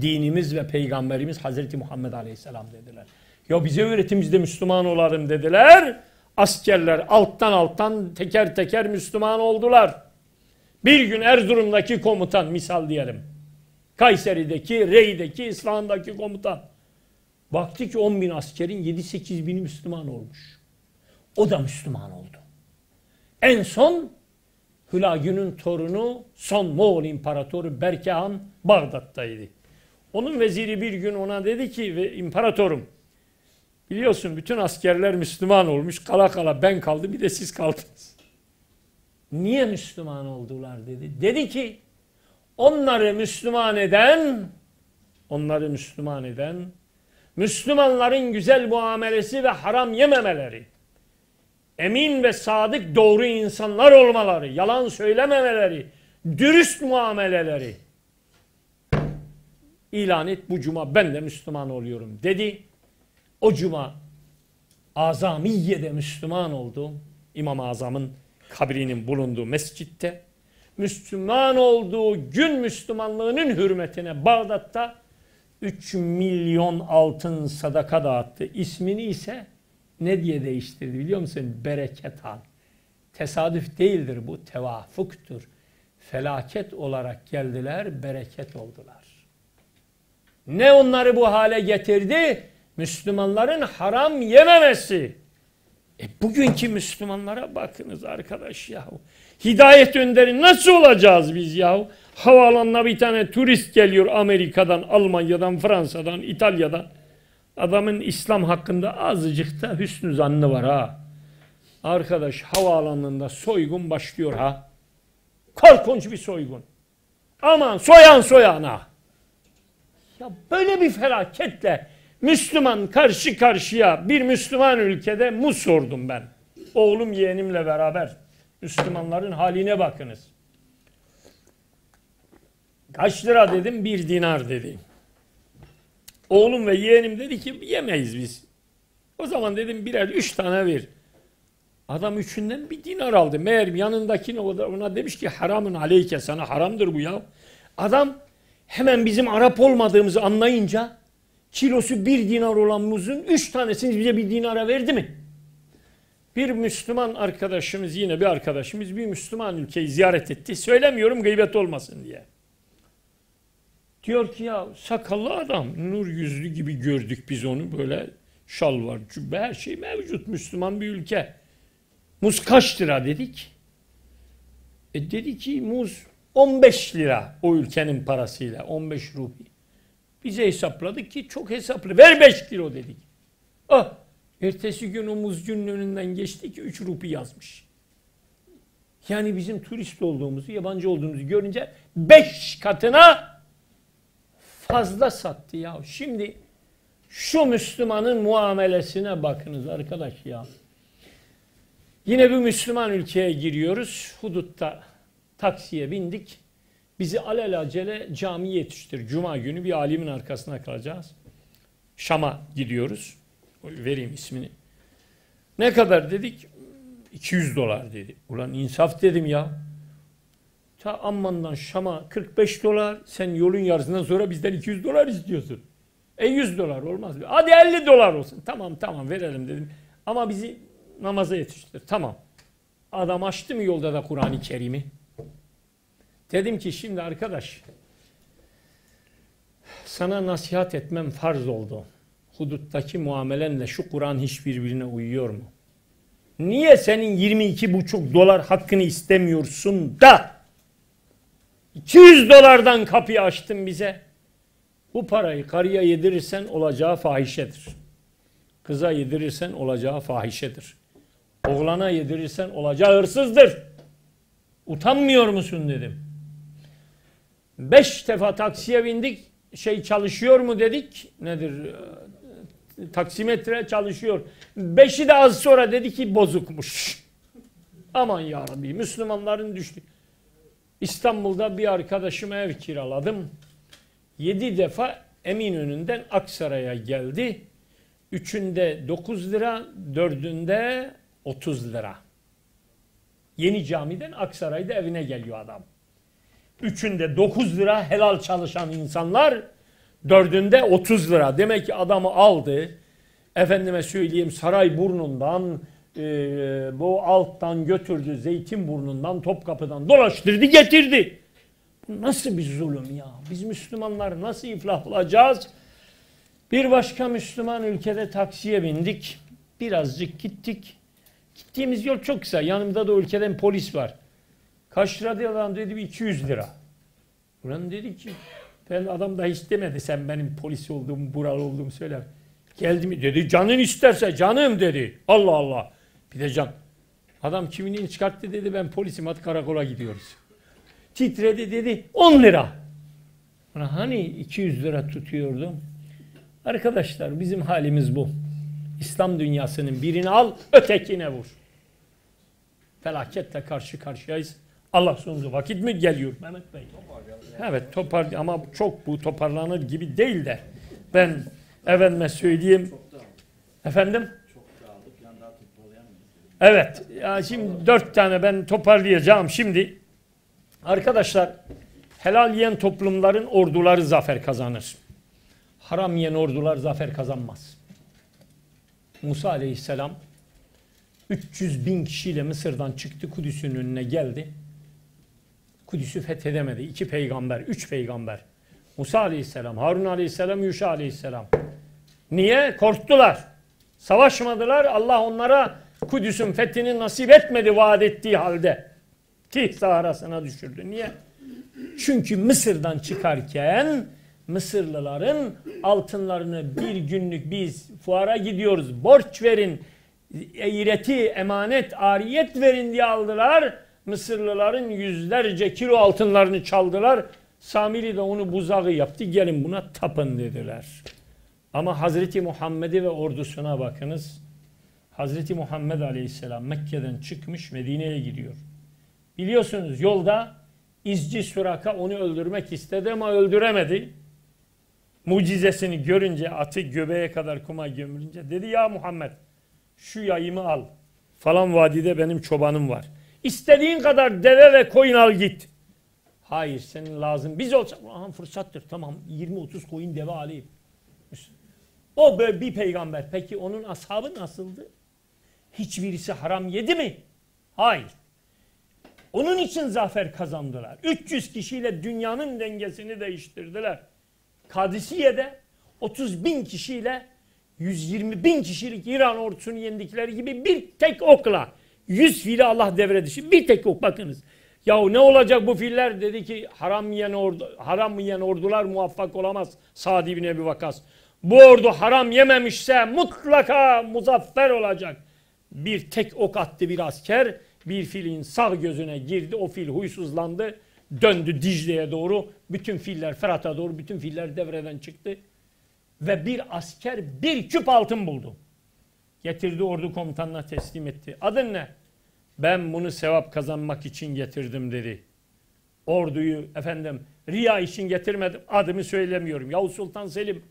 Speaker 2: Dinimiz ve peygamberimiz Hazreti Muhammed Aleyhisselam dediler. Ya bize öğretimizde Müslüman olalım dediler. Askerler alttan alttan teker teker Müslüman oldular. Bir gün Erzurum'daki komutan misal diyelim. Kayseri'deki, Rey'deki, İslam'daki komutan. Baktı ki 10 bin askerin 7-8 bini Müslüman olmuş. O da Müslüman oldu. En son Hülagü'nün torunu son Moğol İmparatoru Berkehan Bağdat'taydı. Onun veziri bir gün ona dedi ki ve imparatorum biliyorsun bütün askerler Müslüman olmuş kala kala ben kaldım bir de siz kaldınız. Niye Müslüman oldular dedi. Dedi ki onları Müslüman eden onları Müslüman eden Müslümanların güzel muamelesi ve haram yememeleri, emin ve sadık doğru insanlar olmaları, yalan söylememeleri, dürüst muameleleri ilan et bu cuma ben de Müslüman oluyorum dedi. O cuma Azamiye'de Müslüman oldu. İmam-ı Azam'ın kabrinin bulunduğu mescitte. Müslüman olduğu gün Müslümanlığının hürmetine Bağdat'ta 3 milyon altın sadaka dağıttı. İsmini ise ne diye değiştirdi biliyor musun? Bereket Han. Tesadüf değildir bu, tevafuktur. Felaket olarak geldiler, bereket oldular. Ne onları bu hale getirdi? Müslümanların haram yememesi. E bugünkü Müslümanlara bakınız arkadaş yahu. Hidayet önderi nasıl olacağız biz yahu? Havaalanına bir tane turist geliyor Amerika'dan, Almanya'dan, Fransa'dan, İtalya'dan. Adamın İslam hakkında azıcık da hüsnü zannı var ha. Arkadaş havaalanında soygun başlıyor ha. Korkunç bir soygun. Aman soyan soyana. Ya böyle bir felaketle Müslüman karşı karşıya bir Müslüman ülkede muz sordum ben. Oğlum yeğenimle beraber. Müslümanların haline bakınız. Kaç lira dedim? Bir dinar dedi. Oğlum ve yeğenim dedi ki yemeyiz biz. O zaman dedim birer üç tane ver. Adam üçünden bir dinar aldı. Meğer yanındakine ona demiş ki haramın aleyke sana haramdır bu ya. Adam hemen bizim Arap olmadığımızı anlayınca kilosu bir dinar olan muzun üç tanesini bize bir dinara verdi mi? Bir Müslüman arkadaşımız yine bir arkadaşımız bir Müslüman ülkeyi ziyaret etti. Söylemiyorum gıybet olmasın diye. Diyor ki ya sakallı adam nur yüzlü gibi gördük biz onu böyle şal var cübbe her şey mevcut Müslüman bir ülke. Muz kaç lira dedik. E dedi ki muz 15 lira o ülkenin parasıyla 15 rupi. Bize hesapladık ki çok hesaplı. Ver 5 kilo dedik. Ah, ertesi gün o muzcunun önünden geçti ki 3 rupi yazmış. Yani bizim turist olduğumuzu, yabancı olduğumuzu görünce 5 katına fazla sattı ya. Şimdi şu Müslümanın muamelesine bakınız arkadaş ya. Yine bir Müslüman ülkeye giriyoruz. Hudutta taksiye bindik. Bizi alelacele camiye yetiştir. Cuma günü bir alimin arkasına kalacağız. Şam'a gidiyoruz. Vereyim ismini. Ne kadar dedik? 200 dolar dedi. Ulan insaf dedim ya. Ta Amman'dan Şam'a 45 dolar. Sen yolun yarısından sonra bizden 200 dolar istiyorsun. E 100 dolar olmaz. Hadi 50 dolar olsun. Tamam tamam verelim dedim. Ama bizi namaza yetiştir. Tamam. Adam açtı mı yolda da Kur'an-ı Kerim'i? Dedim ki şimdi arkadaş sana nasihat etmem farz oldu. Huduttaki muamelenle şu Kur'an hiç birbirine uyuyor mu? Niye senin 22,5 dolar hakkını istemiyorsun da 200 dolardan kapıyı açtın bize? Bu parayı karıya yedirirsen olacağı fahişedir. Kıza yedirirsen olacağı fahişedir. Oğlana yedirirsen olacağı hırsızdır. Utanmıyor musun dedim. Beş defa taksiye bindik. Şey çalışıyor mu dedik. Nedir? Taksimetre çalışıyor. Beşi de az sonra dedi ki bozukmuş. Aman ya Rabbi Müslümanların düştü. İstanbul'da bir arkadaşıma ev kiraladım. Yedi defa Eminönü'nden Aksaray'a geldi. Üçünde 9 lira, dördünde 30 lira. Yeni camiden Aksaray'da evine geliyor adam. Üçünde 9 lira helal çalışan insanlar, dördünde 30 lira. Demek ki adamı aldı. Efendime söyleyeyim saray burnundan, e, bu alttan götürdü, zeytin burnundan, Topkapı'dan dolaştırdı, getirdi. Nasıl bir zulüm ya? Biz Müslümanlar nasıl iflah olacağız? Bir başka Müslüman ülkede taksiye bindik. Birazcık gittik. Gittiğimiz yol çok kısa. Yanımda da ülkeden polis var. Kaç lira diye adam dedi 200 lira. Ulan dedi ki ben adam da hiç demedi sen benim polis olduğumu, buralı olduğumu söyler. Geldi mi dedi canın isterse canım dedi. Allah Allah. Bir de can. Adam kimliğini çıkarttı dedi ben polisim hadi karakola gidiyoruz. Titredi dedi 10 lira. Ulan hani 200 lira tutuyordum. Arkadaşlar bizim halimiz bu. İslam dünyasının birini al, ötekine vur. Felaketle karşı karşıyayız. Allah sonunda vakit mi geliyor Mehmet Bey? Evet topar ama çok bu toparlanır gibi değil de ben efendime söyleyeyim efendim. Evet. Ya şimdi dört tane ben toparlayacağım şimdi. Arkadaşlar helal yiyen toplumların orduları zafer kazanır. Haram yiyen ordular zafer kazanmaz. Musa aleyhisselam 300 bin kişiyle Mısır'dan çıktı Kudüs'ün önüne geldi. Kudüs'ü fethedemedi. İki peygamber, üç peygamber. Musa aleyhisselam, Harun aleyhisselam, Yuşa aleyhisselam. Niye? Korktular. Savaşmadılar. Allah onlara Kudüs'ün fethini nasip etmedi vaat ettiği halde. Ki sahrasına düşürdü. Niye? Çünkü Mısır'dan çıkarken Mısırlıların altınlarını bir günlük biz fuara gidiyoruz borç verin eğreti emanet ariyet verin diye aldılar. Mısırlıların yüzlerce kilo altınlarını çaldılar. Samiri de onu buzağı yaptı gelin buna tapın dediler. Ama Hazreti Muhammed'i ve ordusuna bakınız. Hazreti Muhammed Aleyhisselam Mekke'den çıkmış Medine'ye gidiyor. Biliyorsunuz yolda izci Suraka onu öldürmek istedi ama öldüremedi. Mucizesini görünce atı göbeğe kadar kuma gömülünce dedi ya Muhammed şu yayımı al. Falan vadide benim çobanım var. İstediğin kadar deve ve koyun al git. Hayır senin lazım. Biz olsak Aha, fırsattır tamam 20-30 koyun deve alayım. O böyle bir peygamber. Peki onun ashabı nasıldı? Hiçbirisi haram yedi mi? Hayır. Onun için zafer kazandılar. 300 kişiyle dünyanın dengesini değiştirdiler. Kadisiye'de 30 bin kişiyle 120 bin kişilik İran ordusunu yendikleri gibi bir tek okla 100 fili Allah devre dışı. Bir tek ok bakınız. Yahu ne olacak bu filler? Dedi ki haram yiyen, ordu, haram yiyen ordular muvaffak olamaz. Sa'd ibn Ebi Vakas. Bu ordu haram yememişse mutlaka muzaffer olacak. Bir tek ok attı bir asker. Bir filin sağ gözüne girdi. O fil huysuzlandı. Döndü Dicle'ye doğru. Bütün filler Fırat'a doğru. Bütün filler devreden çıktı. Ve bir asker bir küp altın buldu. Getirdi ordu komutanına teslim etti. Adın ne? Ben bunu sevap kazanmak için getirdim dedi. Orduyu efendim riya için getirmedim. Adımı söylemiyorum. Yavuz Sultan Selim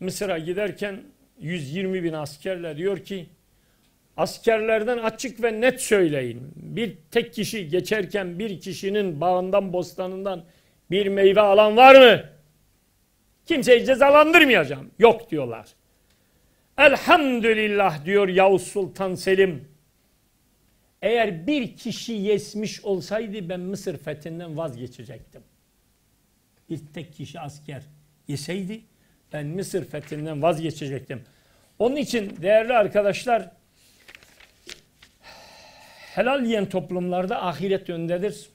Speaker 2: Mısır'a giderken 120 bin askerle diyor ki askerlerden açık ve net söyleyin. Bir tek kişi geçerken bir kişinin bağından bostanından bir meyve alan var mı? Kimseyi cezalandırmayacağım. Yok diyorlar. Elhamdülillah diyor Yavuz Sultan Selim. Eğer bir kişi yesmiş olsaydı ben Mısır fethinden vazgeçecektim. Bir tek kişi asker yeseydi ben Mısır fethinden vazgeçecektim. Onun için değerli arkadaşlar helal yiyen toplumlarda ahiret öndedir.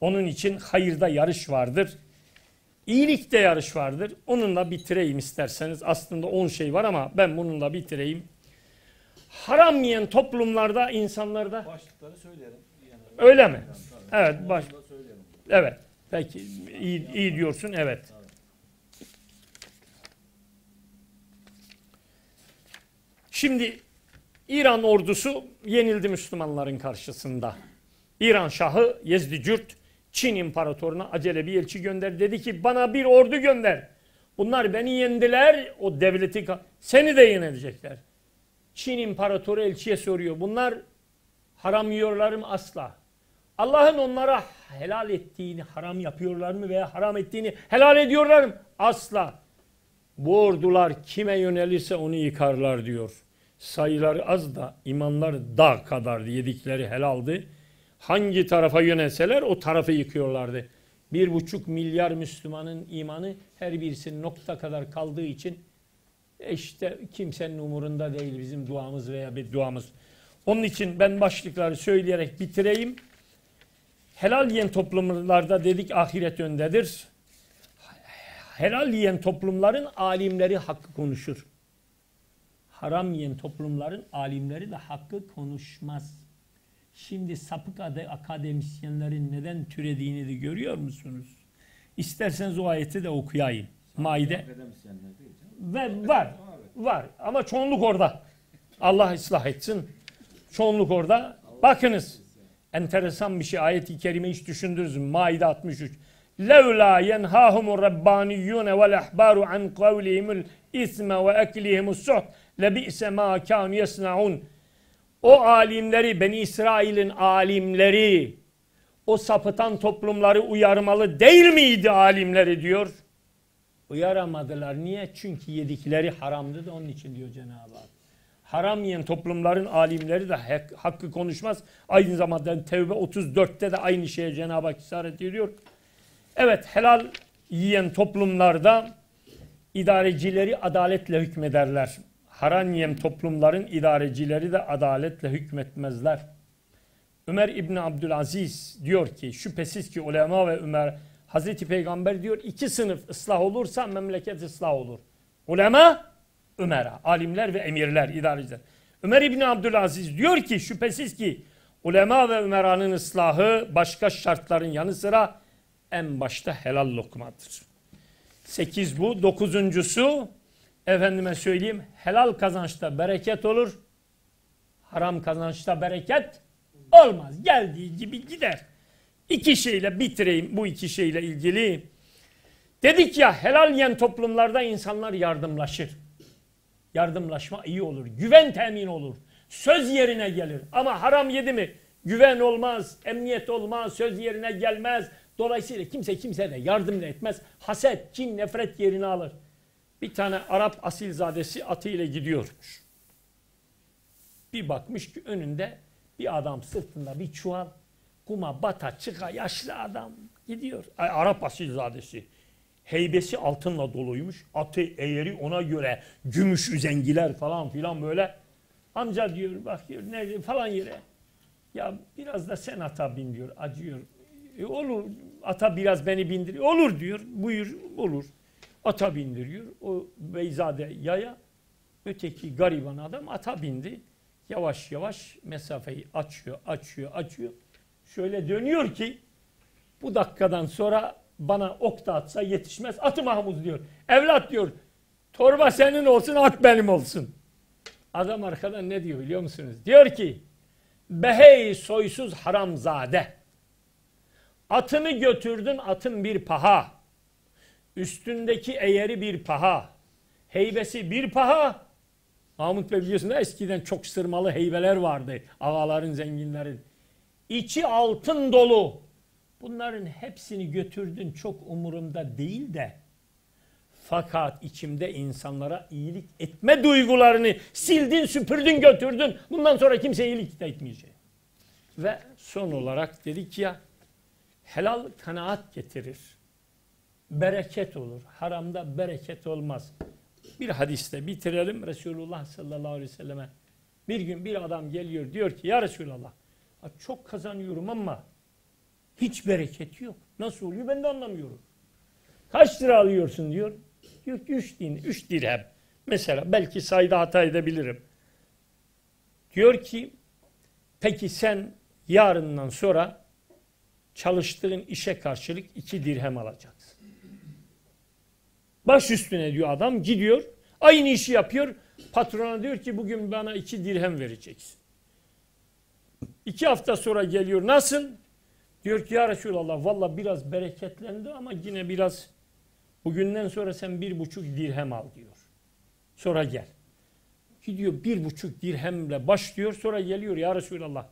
Speaker 2: Onun için hayırda yarış vardır. İyilikte yarış vardır. Onunla bitireyim isterseniz. Aslında 10 şey var ama ben bununla bitireyim. Haram yiyen toplumlarda insanlarda
Speaker 3: Başlıkları söyleyelim. Yani,
Speaker 2: öyle mi? Evet, baş, evet. Peki iyi, iyi diyorsun. Evet. Şimdi İran ordusu yenildi Müslümanların karşısında. İran Şahı Yezdicürt Çin imparatoruna acele bir elçi gönder. Dedi ki bana bir ordu gönder. Bunlar beni yendiler. O devleti seni de yenecekler. Çin imparatoru elçiye soruyor. Bunlar haram yiyorlar mı? Asla. Allah'ın onlara helal ettiğini haram yapıyorlar mı veya haram ettiğini helal ediyorlar mı? Asla. Bu ordular kime yönelirse onu yıkarlar diyor. Sayıları az da imanlar dağ kadar yedikleri helaldi. Hangi tarafa yönelseler o tarafı yıkıyorlardı. Bir buçuk milyar Müslümanın imanı her birisinin nokta kadar kaldığı için e işte kimsenin umurunda değil bizim duamız veya bir duamız. Onun için ben başlıkları söyleyerek bitireyim. Helal yiyen toplumlarda dedik ahiret öndedir. Helal yiyen toplumların alimleri hakkı konuşur. Haram yiyen toplumların alimleri de hakkı konuşmaz. Şimdi sapık ade- akademisyenlerin neden türediğini de görüyor musunuz? İsterseniz o ayeti de okuyayım. Maide
Speaker 3: Akademisyenler değil canım.
Speaker 2: Ve var. Var. Ama çoğunluk orada. Allah ıslah etsin. Çoğunluk orada. Bakınız. Enteresan bir şey. Ayet-i kerime hiç düşündünüz mü? Maide 63. لَوْلَا يَنْهَاهُمُ الرَّبَّانِيُّونَ وَالْأَحْبَارُ عَنْ قَوْلِهِمُ الْاِثْمَ وَاَكْلِهِمُ السُّحْتِ لَبِئْسَ مَا كَانُوا يَصْنَعُونَ o alimleri, Beni İsrail'in alimleri, o sapıtan toplumları uyarmalı değil miydi alimleri diyor. Uyaramadılar. Niye? Çünkü yedikleri haramdı da onun için diyor Cenab-ı Hak. Haram yiyen toplumların alimleri de hak- hakkı konuşmaz. Aynı zamanda Tevbe 34'te de aynı şeye Cenab-ı Hak işaret ediyor. Evet helal yiyen toplumlarda idarecileri adaletle hükmederler. Haram yiyen toplumların idarecileri de adaletle hükmetmezler. Ömer İbni Abdülaziz diyor ki şüphesiz ki ulema ve Ömer Hazreti Peygamber diyor iki sınıf ıslah olursa memleket ıslah olur. Ulema, Ömer'a, alimler ve emirler, idareciler. Ömer İbni Abdülaziz diyor ki şüphesiz ki ulema ve Ömera'nın ıslahı başka şartların yanı sıra en başta helal lokmadır. Sekiz bu. Dokuzuncusu efendime söyleyeyim helal kazançta bereket olur. Haram kazançta bereket olmaz. Geldiği gibi gider. İki şeyle bitireyim bu iki şeyle ilgili. Dedik ya helal yiyen toplumlarda insanlar yardımlaşır. Yardımlaşma iyi olur. Güven temin olur. Söz yerine gelir. Ama haram yedi mi güven olmaz, emniyet olmaz, söz yerine gelmez. Dolayısıyla kimse kimseye de yardım etmez. Haset, kin, nefret yerini alır. Bir tane Arap asilzadesi atıyla gidiyormuş. Bir bakmış ki önünde bir adam sırtında bir çuval kuma bata çıka yaşlı adam gidiyor. Ay, Arap asilzadesi. Heybesi altınla doluymuş. Atı eğeri ona göre gümüş üzengiler falan filan böyle. Amca diyor bakıyor nerede falan yere. Ya biraz da sen ata bin diyor acıyor. E olur ata biraz beni bindir. Olur diyor buyur olur. Ata bindiriyor. O Beyzade yaya öteki gariban adam ata bindi. Yavaş yavaş mesafeyi açıyor açıyor açıyor. Şöyle dönüyor ki bu dakikadan sonra bana ok da atsa yetişmez. Atı Mahmuz diyor. Evlat diyor. Torba senin olsun at benim olsun. Adam arkadan ne diyor biliyor musunuz? Diyor ki Behey soysuz haramzade. Atını götürdün atın bir paha. Üstündeki eğeri bir paha. Heybesi bir paha. Mahmut Bey biliyorsun da eskiden çok sırmalı heybeler vardı. Ağaların, zenginlerin. İçi altın dolu. Bunların hepsini götürdün çok umurumda değil de fakat içimde insanlara iyilik etme duygularını sildin, süpürdün, götürdün. Bundan sonra kimseye iyilik de etmeyecek. Ve son olarak dedik ya helal kanaat getirir. Bereket olur. Haramda bereket olmaz. Bir hadiste bitirelim. Resulullah sallallahu aleyhi ve selleme bir gün bir adam geliyor diyor ki ya Resulallah çok kazanıyorum ama hiç bereket yok. Nasıl oluyor ben de anlamıyorum. Kaç lira alıyorsun diyor. Diyor ki 3 din, 3 dirhem. Mesela belki sayıda hata edebilirim. Diyor ki peki sen yarından sonra çalıştığın işe karşılık 2 dirhem alacaksın. Baş üstüne diyor adam gidiyor. Aynı işi yapıyor. Patrona diyor ki bugün bana 2 dirhem vereceksin. İki hafta sonra geliyor. Nasıl? Diyor ki ya Resulallah valla biraz bereketlendi ama yine biraz bugünden sonra sen bir buçuk dirhem al diyor. Sonra gel. Gidiyor bir buçuk dirhemle başlıyor sonra geliyor ya Resulallah.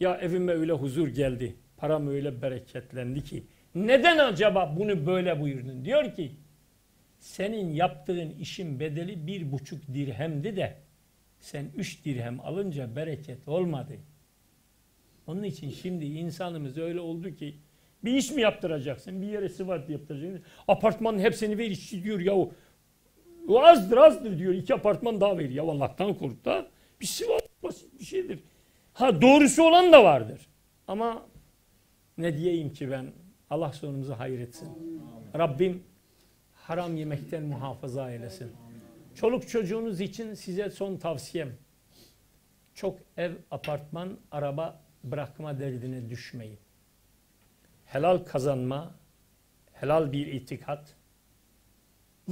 Speaker 2: Ya evime öyle huzur geldi. Param öyle bereketlendi ki. Neden acaba bunu böyle buyurdun? Diyor ki senin yaptığın işin bedeli bir buçuk dirhemdi de sen üç dirhem alınca bereket olmadı. Onun için şimdi insanımız öyle oldu ki bir iş mi yaptıracaksın? Bir yere sıvat yaptıracaksın. Apartmanın hepsini ver işçi diyor ya. O azdır azdır diyor. İki apartman daha ver. Ya Allah'tan kork da bir sıvat basit bir şeydir. Ha doğrusu olan da vardır. Ama ne diyeyim ki ben Allah sonumuzu hayretsin. Rabbim haram yemekten muhafaza eylesin. Çoluk çocuğunuz için size son tavsiyem. Çok ev, apartman, araba bırakma derdine düşmeyin. Helal kazanma, helal bir itikat,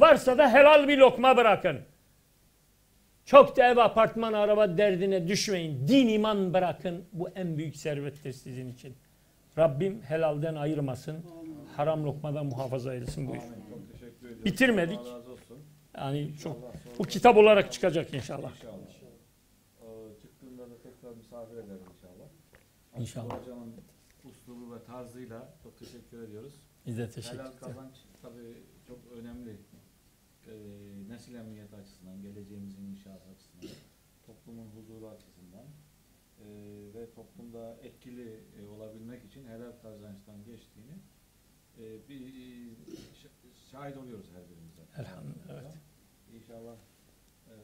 Speaker 2: Varsa da helal bir lokma bırakın. Çok da ev apartman araba derdine düşmeyin. Din iman bırakın. Bu en büyük servettir sizin için. Rabbim helalden ayırmasın. Haram lokmadan muhafaza eylesin buyur. Bitirmedik. Yani çok bu kitap olarak çıkacak inşallah.
Speaker 1: İnşallah. Ee, çıktığında da tekrar misafir ederiz inşallah.
Speaker 2: İnşallah.
Speaker 1: Hocamın uslubu ve tarzıyla çok teşekkür ediyoruz.
Speaker 2: Biz de teşekkür
Speaker 1: Helal
Speaker 2: ederiz.
Speaker 1: kazanç tabii çok önemli. Ee, nesil emniyeti açısından, geleceğimizin inşası açısından, toplumun huzuru açısından ee, ve toplumda etkili e, olabilmek için helal kazançtan geçtiğini e, bir şahit oluyoruz her birimiz. zaten.
Speaker 2: Elhamdülillah, evet.
Speaker 1: İnşallah e,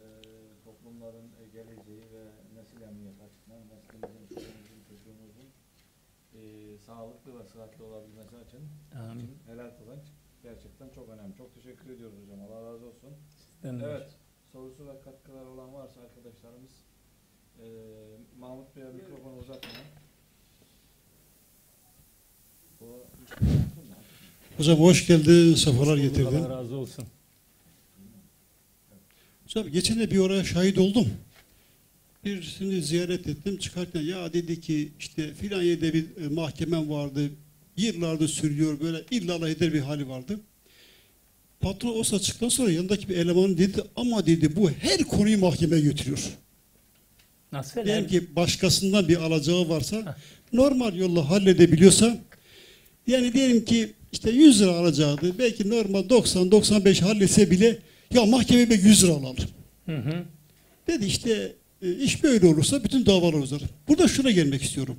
Speaker 1: toplumların e, geleceği ve nesil emniyeti açısından neslimizin, çoluğumuzun, çocuğumuzun e, sağlıklı ve sıhhatli olabilmesi için
Speaker 2: Amin.
Speaker 1: için helal kazanç gerçekten çok önemli. Çok teşekkür ediyoruz hocam. Allah razı olsun.
Speaker 2: Sizden de.
Speaker 1: Evet. Sorusu ve katkıları olan varsa arkadaşlarımız eee Mahmut Bey'e mikrofonu uzatmayın. Bu-
Speaker 4: Hocam hoş geldin, sefalar getirdin.
Speaker 2: Allah razı olsun.
Speaker 4: Hocam geçen de bir oraya şahit oldum. Birisini ziyaret ettim. Çıkarken ya dedi ki işte filan yerde bir e, mahkemem vardı. Yıllardır sürüyor böyle illallah eder bir hali vardı. Patron o saçtıktan sonra yanındaki bir eleman dedi ama dedi bu her konuyu mahkemeye götürüyor.
Speaker 2: Nasıl?
Speaker 4: Diyelim ki başkasından bir alacağı varsa normal yolla halledebiliyorsa yani diyelim ki işte 100 lira alacaktı. Belki normal 90-95 halletse bile ya mahkemeye 100 lira alalım.
Speaker 2: Hı hı.
Speaker 4: Dedi işte e, iş böyle olursa bütün davalar uzar. Burada şuna gelmek istiyorum.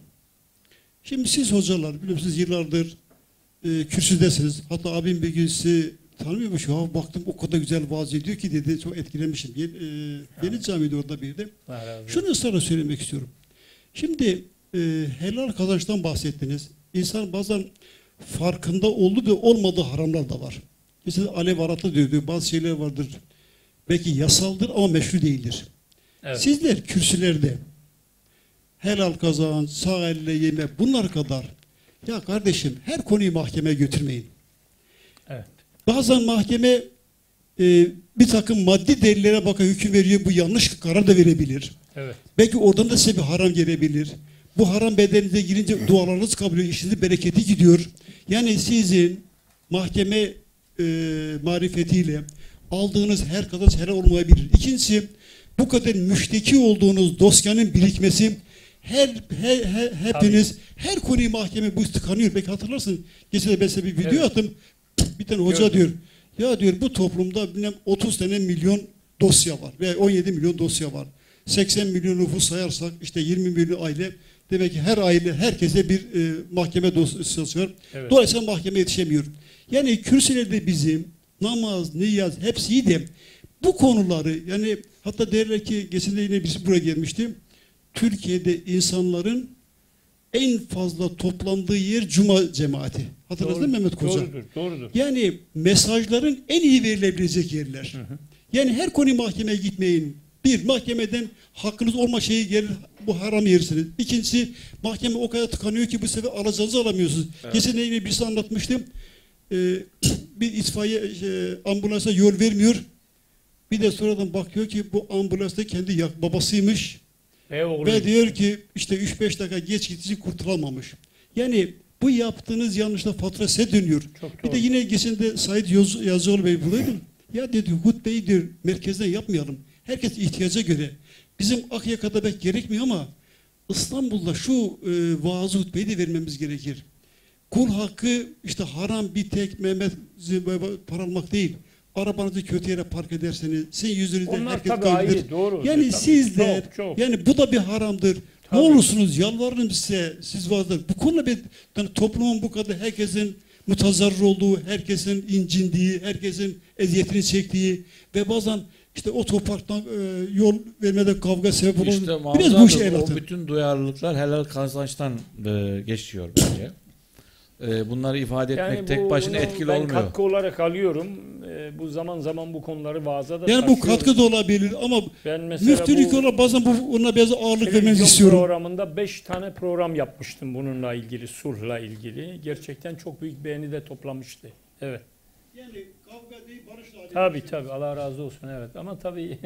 Speaker 4: Şimdi siz hocalar biliyorsunuz yıllardır e, kürsüdesiniz. Hatta abim bir gün sizi tanımıyormuş. Ya baktım o kadar güzel vaaz ediyor ki dedi. Çok etkilenmişim. Yeni, e, yeni camide orada bir de. Şunu ısrarla söylemek istiyorum. Şimdi e, helal kazançtan bahsettiniz. İnsan bazen farkında olduğu ve olmadığı haramlar da var. Mesela alev aratı diyor. Bazı şeyler vardır. Belki yasaldır ama meşru değildir.
Speaker 2: Evet.
Speaker 4: Sizler kürsülerde helal kazanç, sağ elle yeme bunlar kadar ya kardeşim her konuyu mahkemeye götürmeyin.
Speaker 2: Evet.
Speaker 4: Bazen mahkeme e, bir takım maddi delillere bakın hüküm veriyor. Bu yanlış karar da verebilir.
Speaker 2: Evet.
Speaker 4: Belki oradan da size bir haram gelebilir. Bu haram bedeninize girince dualarınız kabul ediyor. işinizin bereketi gidiyor. Yani sizin mahkeme e, marifetiyle aldığınız her kadar helal olmayabilir. İkincisi bu kadar müşteki olduğunuz dosyanın birikmesi her, he- he- hepiniz her konuyu mahkeme bu tıkanıyor. Belki hatırlarsın. Geçen de ben size bir video
Speaker 2: Evet.
Speaker 4: attım. Bir tane hoca
Speaker 2: Gördüm.
Speaker 4: diyor. Ya diyor bu toplumda bilmem 30 tane milyon dosya var ve 17 milyon dosya var. 80 milyon nüfus sayarsak işte 20 milyon aile demek ki her aile herkese bir e, mahkeme dosyası var.
Speaker 2: Evet.
Speaker 4: Dolayısıyla mahkeme yetişemiyor. Yani kürsülerde bizim namaz, niyaz hepsi de bu konuları yani hatta derler ki geçen de yine birisi buraya gelmişti. Türkiye'de insanların en fazla toplandığı yer Cuma cemaati. Hatırladın mı Mehmet Koca?
Speaker 2: Doğrudur. Doğrudur.
Speaker 4: Yani mesajların en iyi verilebilecek yerler.
Speaker 2: Hı hı.
Speaker 4: Yani her konuyu mahkemeye gitmeyin. Bir, mahkemeden hakkınız olma şeyi gelir, bu haram yersiniz. İkincisi, mahkeme o kadar tıkanıyor ki bu sefer alacağınızı alamıyorsunuz.
Speaker 1: Evet.
Speaker 4: Geçen yine birisi anlatmıştım. Ee, bir itfaiye şey, ambulansa yol vermiyor. Bir de sonradan bakıyor ki bu ambulans da kendi yak- babasıymış.
Speaker 2: Oğlu.
Speaker 4: Ve diyor ki işte 3-5 dakika geç gittiği kurtulamamış. Yani bu yaptığınız yanlışla fatura size dönüyor. Bir de yine geçen de Said Yazıcıoğlu Bey buradaydı. Ya dedi hutbeyi diyor merkezden yapmayalım. Herkes ihtiyaca göre. Bizim Akyaka'da belki gerekmiyor ama İstanbul'da şu e, vaazı hutbeyi de vermemiz gerekir. Kul hakkı işte haram bir tek Mehmet para almak değil. Arabanızı kötü yere park ederseniz sizin yüzünüzde
Speaker 2: Onlar
Speaker 4: herkes
Speaker 2: tabii ayrı. Doğru.
Speaker 4: Yani
Speaker 2: Tabii.
Speaker 4: sizler
Speaker 2: Çok, çok.
Speaker 4: yani bu da bir haramdır.
Speaker 2: Tabii.
Speaker 4: Ne olursunuz yalvarırım size siz vaazlar. Bu konuda bir yani toplumun bu kadar herkesin mutazarrır olduğu, herkesin incindiği, herkesin eziyetini çektiği ve bazen işte otoparktan e, yol vermede kavga sebep olan
Speaker 1: İşte
Speaker 4: biraz bu el
Speaker 1: o bütün duyarlılıklar helal kazançtan e, geçiyor bence. E, bunları ifade etmek
Speaker 2: Yani
Speaker 1: tek
Speaker 2: bu-
Speaker 1: başına
Speaker 2: bunu
Speaker 1: etkili
Speaker 2: ben
Speaker 1: olmuyor.
Speaker 2: katkı olarak alıyorum. Ee, bu zaman zaman bu konuları vaaza da
Speaker 4: Yani bu katkı da olabilir ama
Speaker 2: Ben mesela
Speaker 4: müftülük
Speaker 2: bu
Speaker 4: olarak bazen bu, ona biraz ağırlık vermenizi istiyorum.
Speaker 2: programında 5 tane program yapmıştım bununla ilgili, sulhla ilgili. Gerçekten çok büyük beğeni de toplamıştı. Evet.
Speaker 4: Yani kavga değil barışla.
Speaker 2: Tabii tabii Allah razı olsun evet ama tabii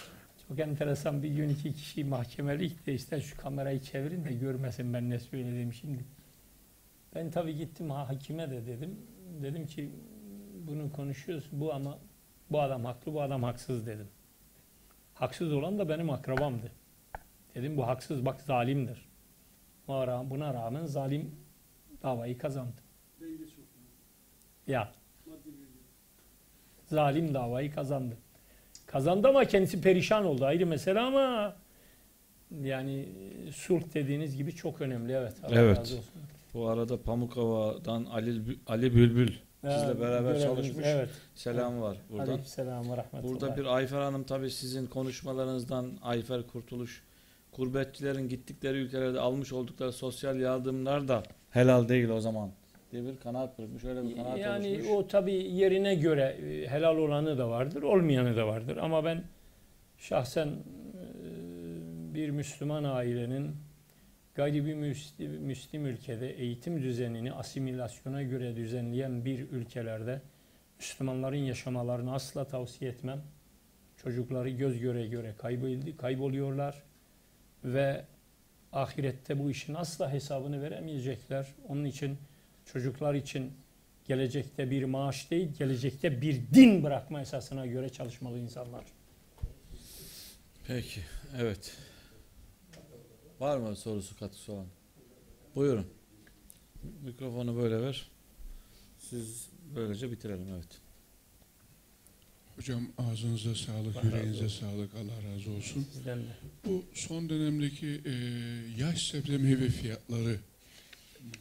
Speaker 2: çok enteresan bir gün iki kişi mahkemelik de işte şu kamerayı çevirin de görmesin ben ne söylediğimi şimdi. Ben tabii gittim ha- hakime de dedim. Dedim ki bunu konuşuyoruz bu ama bu adam haklı bu adam haksız dedim. Haksız olan da benim akrabamdı. Dedim bu haksız bak zalimdir. Buna ra- Buna rağmen zalim davayı kazandı. Ya zalim davayı kazandı. Kazandı ama kendisi perişan oldu ayrı mesele ama yani sulh dediğiniz gibi çok önemli evet. Allah
Speaker 1: Evet.
Speaker 2: razı olsun.
Speaker 1: Bu arada Pamukova'dan Ali, Ali Bülbül sizle
Speaker 2: Evet,
Speaker 1: beraber
Speaker 2: görevimiz-
Speaker 1: çalışmış.
Speaker 2: Evet.
Speaker 1: Selam var buradan.
Speaker 2: Aleykümselam ve rahmetullah.
Speaker 1: Burada bir Ayfer Hanım tabii sizin konuşmalarınızdan Ayfer Kurtuluş gurbetçilerin gittikleri ülkelerde almış oldukları sosyal yardımlar da helal değil o zaman diye bir kanaat bırakmış. Öyle bir kanaat
Speaker 2: yani
Speaker 1: oluşmuş.
Speaker 2: o tabii yerine göre e, helal olanı da vardır, olmayanı da vardır. Ama ben şahsen e, bir Müslüman ailenin müslim, müslim ülkede eğitim düzenini asimilasyona göre düzenleyen bir ülkelerde Müslümanların yaşamalarını asla tavsiye etmem. Çocukları göz göre göre kayboldu, kayboluyorlar ve ahirette bu işin asla hesabını veremeyecekler. Onun için çocuklar için gelecekte bir maaş değil, gelecekte bir din bırakma esasına göre çalışmalı insanlar.
Speaker 1: Peki, evet. Var mı sorusu katısı olan? Buyurun. Mikrofonu böyle ver. Siz böylece bitirelim evet.
Speaker 5: Hocam ağzınıza sağlık,
Speaker 2: Allah
Speaker 5: yüreğinize
Speaker 2: olsun.
Speaker 5: sağlık, Allah razı olsun.
Speaker 2: Sizden de.
Speaker 5: Bu son dönemdeki e, yaş sebze meyve fiyatları,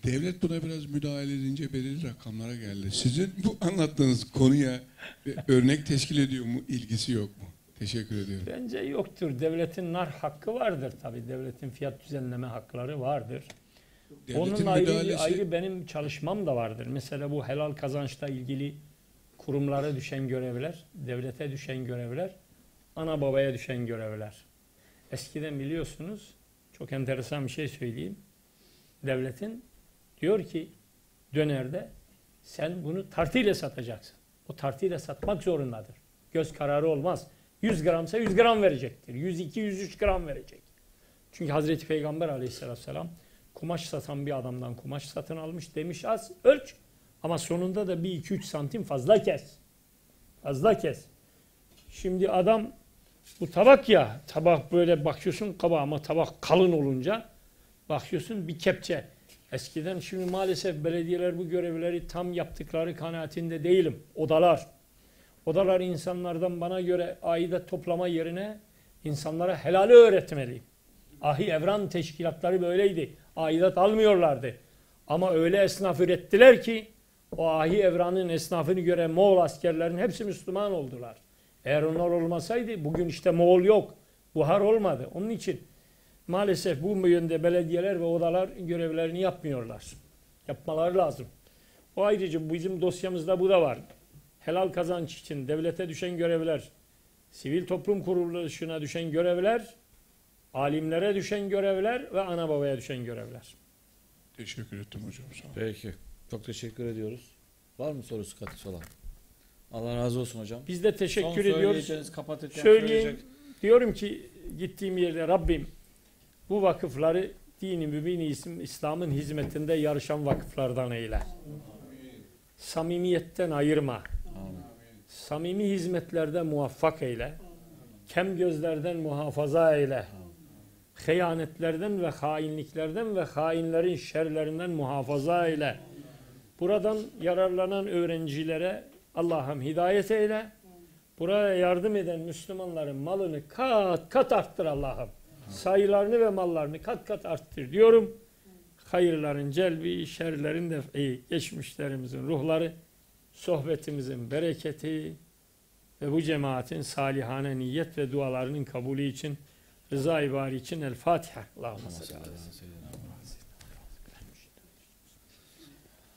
Speaker 5: devlet buna biraz müdahale edince belirli rakamlara geldi. Sizin bu anlattığınız konuya örnek teşkil ediyor mu, ilgisi yok mu? Teşekkür ediyorum.
Speaker 2: Bence yoktur. Devletin nar hakkı vardır tabii. Devletin fiyat düzenleme hakları vardır.
Speaker 5: Devletin
Speaker 2: Onun ayrı,
Speaker 5: müdahalesi,
Speaker 2: ayrı benim çalışmam da vardır. Mesela bu helal kazançla ilgili kurumlara düşen görevler, devlete düşen görevler, ana babaya düşen görevler. Eskiden biliyorsunuz, çok enteresan bir şey söyleyeyim. Devletin diyor ki dönerde sen bunu tartıyla satacaksın. O tartıyla satmak zorundadır. Göz kararı olmaz. 100 gramsa 100 gram verecektir. 102, 103 gram verecek. Çünkü Hazreti Peygamber aleyhissalatü vesselam kumaş satan bir adamdan kumaş satın almış demiş az ölç ama sonunda da bir 2-3 santim fazla kes. Fazla kes. Şimdi adam bu tabak ya tabak böyle bakıyorsun kaba ama tabak kalın olunca bakıyorsun bir kepçe. Eskiden şimdi maalesef belediyeler bu görevleri tam yaptıkları kanaatinde değilim. Odalar. Odalar insanlardan bana göre aidat toplama yerine insanlara helali öğretmeli. Ahi evran teşkilatları böyleydi. Aidat almıyorlardı. Ama öyle esnaf ürettiler ki o ahi evranın esnafını gören Moğol askerlerin hepsi Müslüman oldular. Eğer onlar olmasaydı bugün işte Moğol yok. Buhar olmadı. Onun için maalesef bu yönde belediyeler ve odalar görevlerini yapmıyorlar. Yapmaları lazım. O ayrıca bizim dosyamızda bu da var. Helal kazanç için devlete düşen görevler, sivil toplum kuruluşuna düşen görevler, alimlere düşen görevler ve ana babaya düşen görevler.
Speaker 5: teşekkür ettim hocam. Sağ olun.
Speaker 1: Peki. Çok teşekkür ediyoruz. Var mı sorusu katısı olan? Allah razı olsun hocam.
Speaker 2: Biz de
Speaker 1: Son
Speaker 2: teşekkür ediyoruz.
Speaker 1: söyleyeceğiniz, kapatırken
Speaker 2: Söyleyeyim.
Speaker 1: söyleyecek.
Speaker 2: Diyorum ki gittiğim yerde Rabbim bu vakıfları dini mübin isim İslam'ın hizmetinde yarışan vakıflardan eyle. Samimiyetten ayırma.
Speaker 1: Amin.
Speaker 2: Samimi hizmetlerde muvaffak eyle. Kem gözlerden muhafaza eyle. Hıyanetlerden ve hainliklerden ve hainlerin şerlerinden muhafaza eyle. Buradan yararlanan öğrencilere Allah'ım hidayet eyle. Buraya yardım eden Müslümanların malını kat kat arttır Allah'ım. Sayılarını ve mallarını kat kat arttır diyorum. Hayırların celbi, şerlerin de geçmişlerimizin ruhları, sohbetimizin bereketi ve bu cemaatin salihane niyet ve dualarının kabulü için, rıza ibari için El Fatiha. Allahümme seyyidina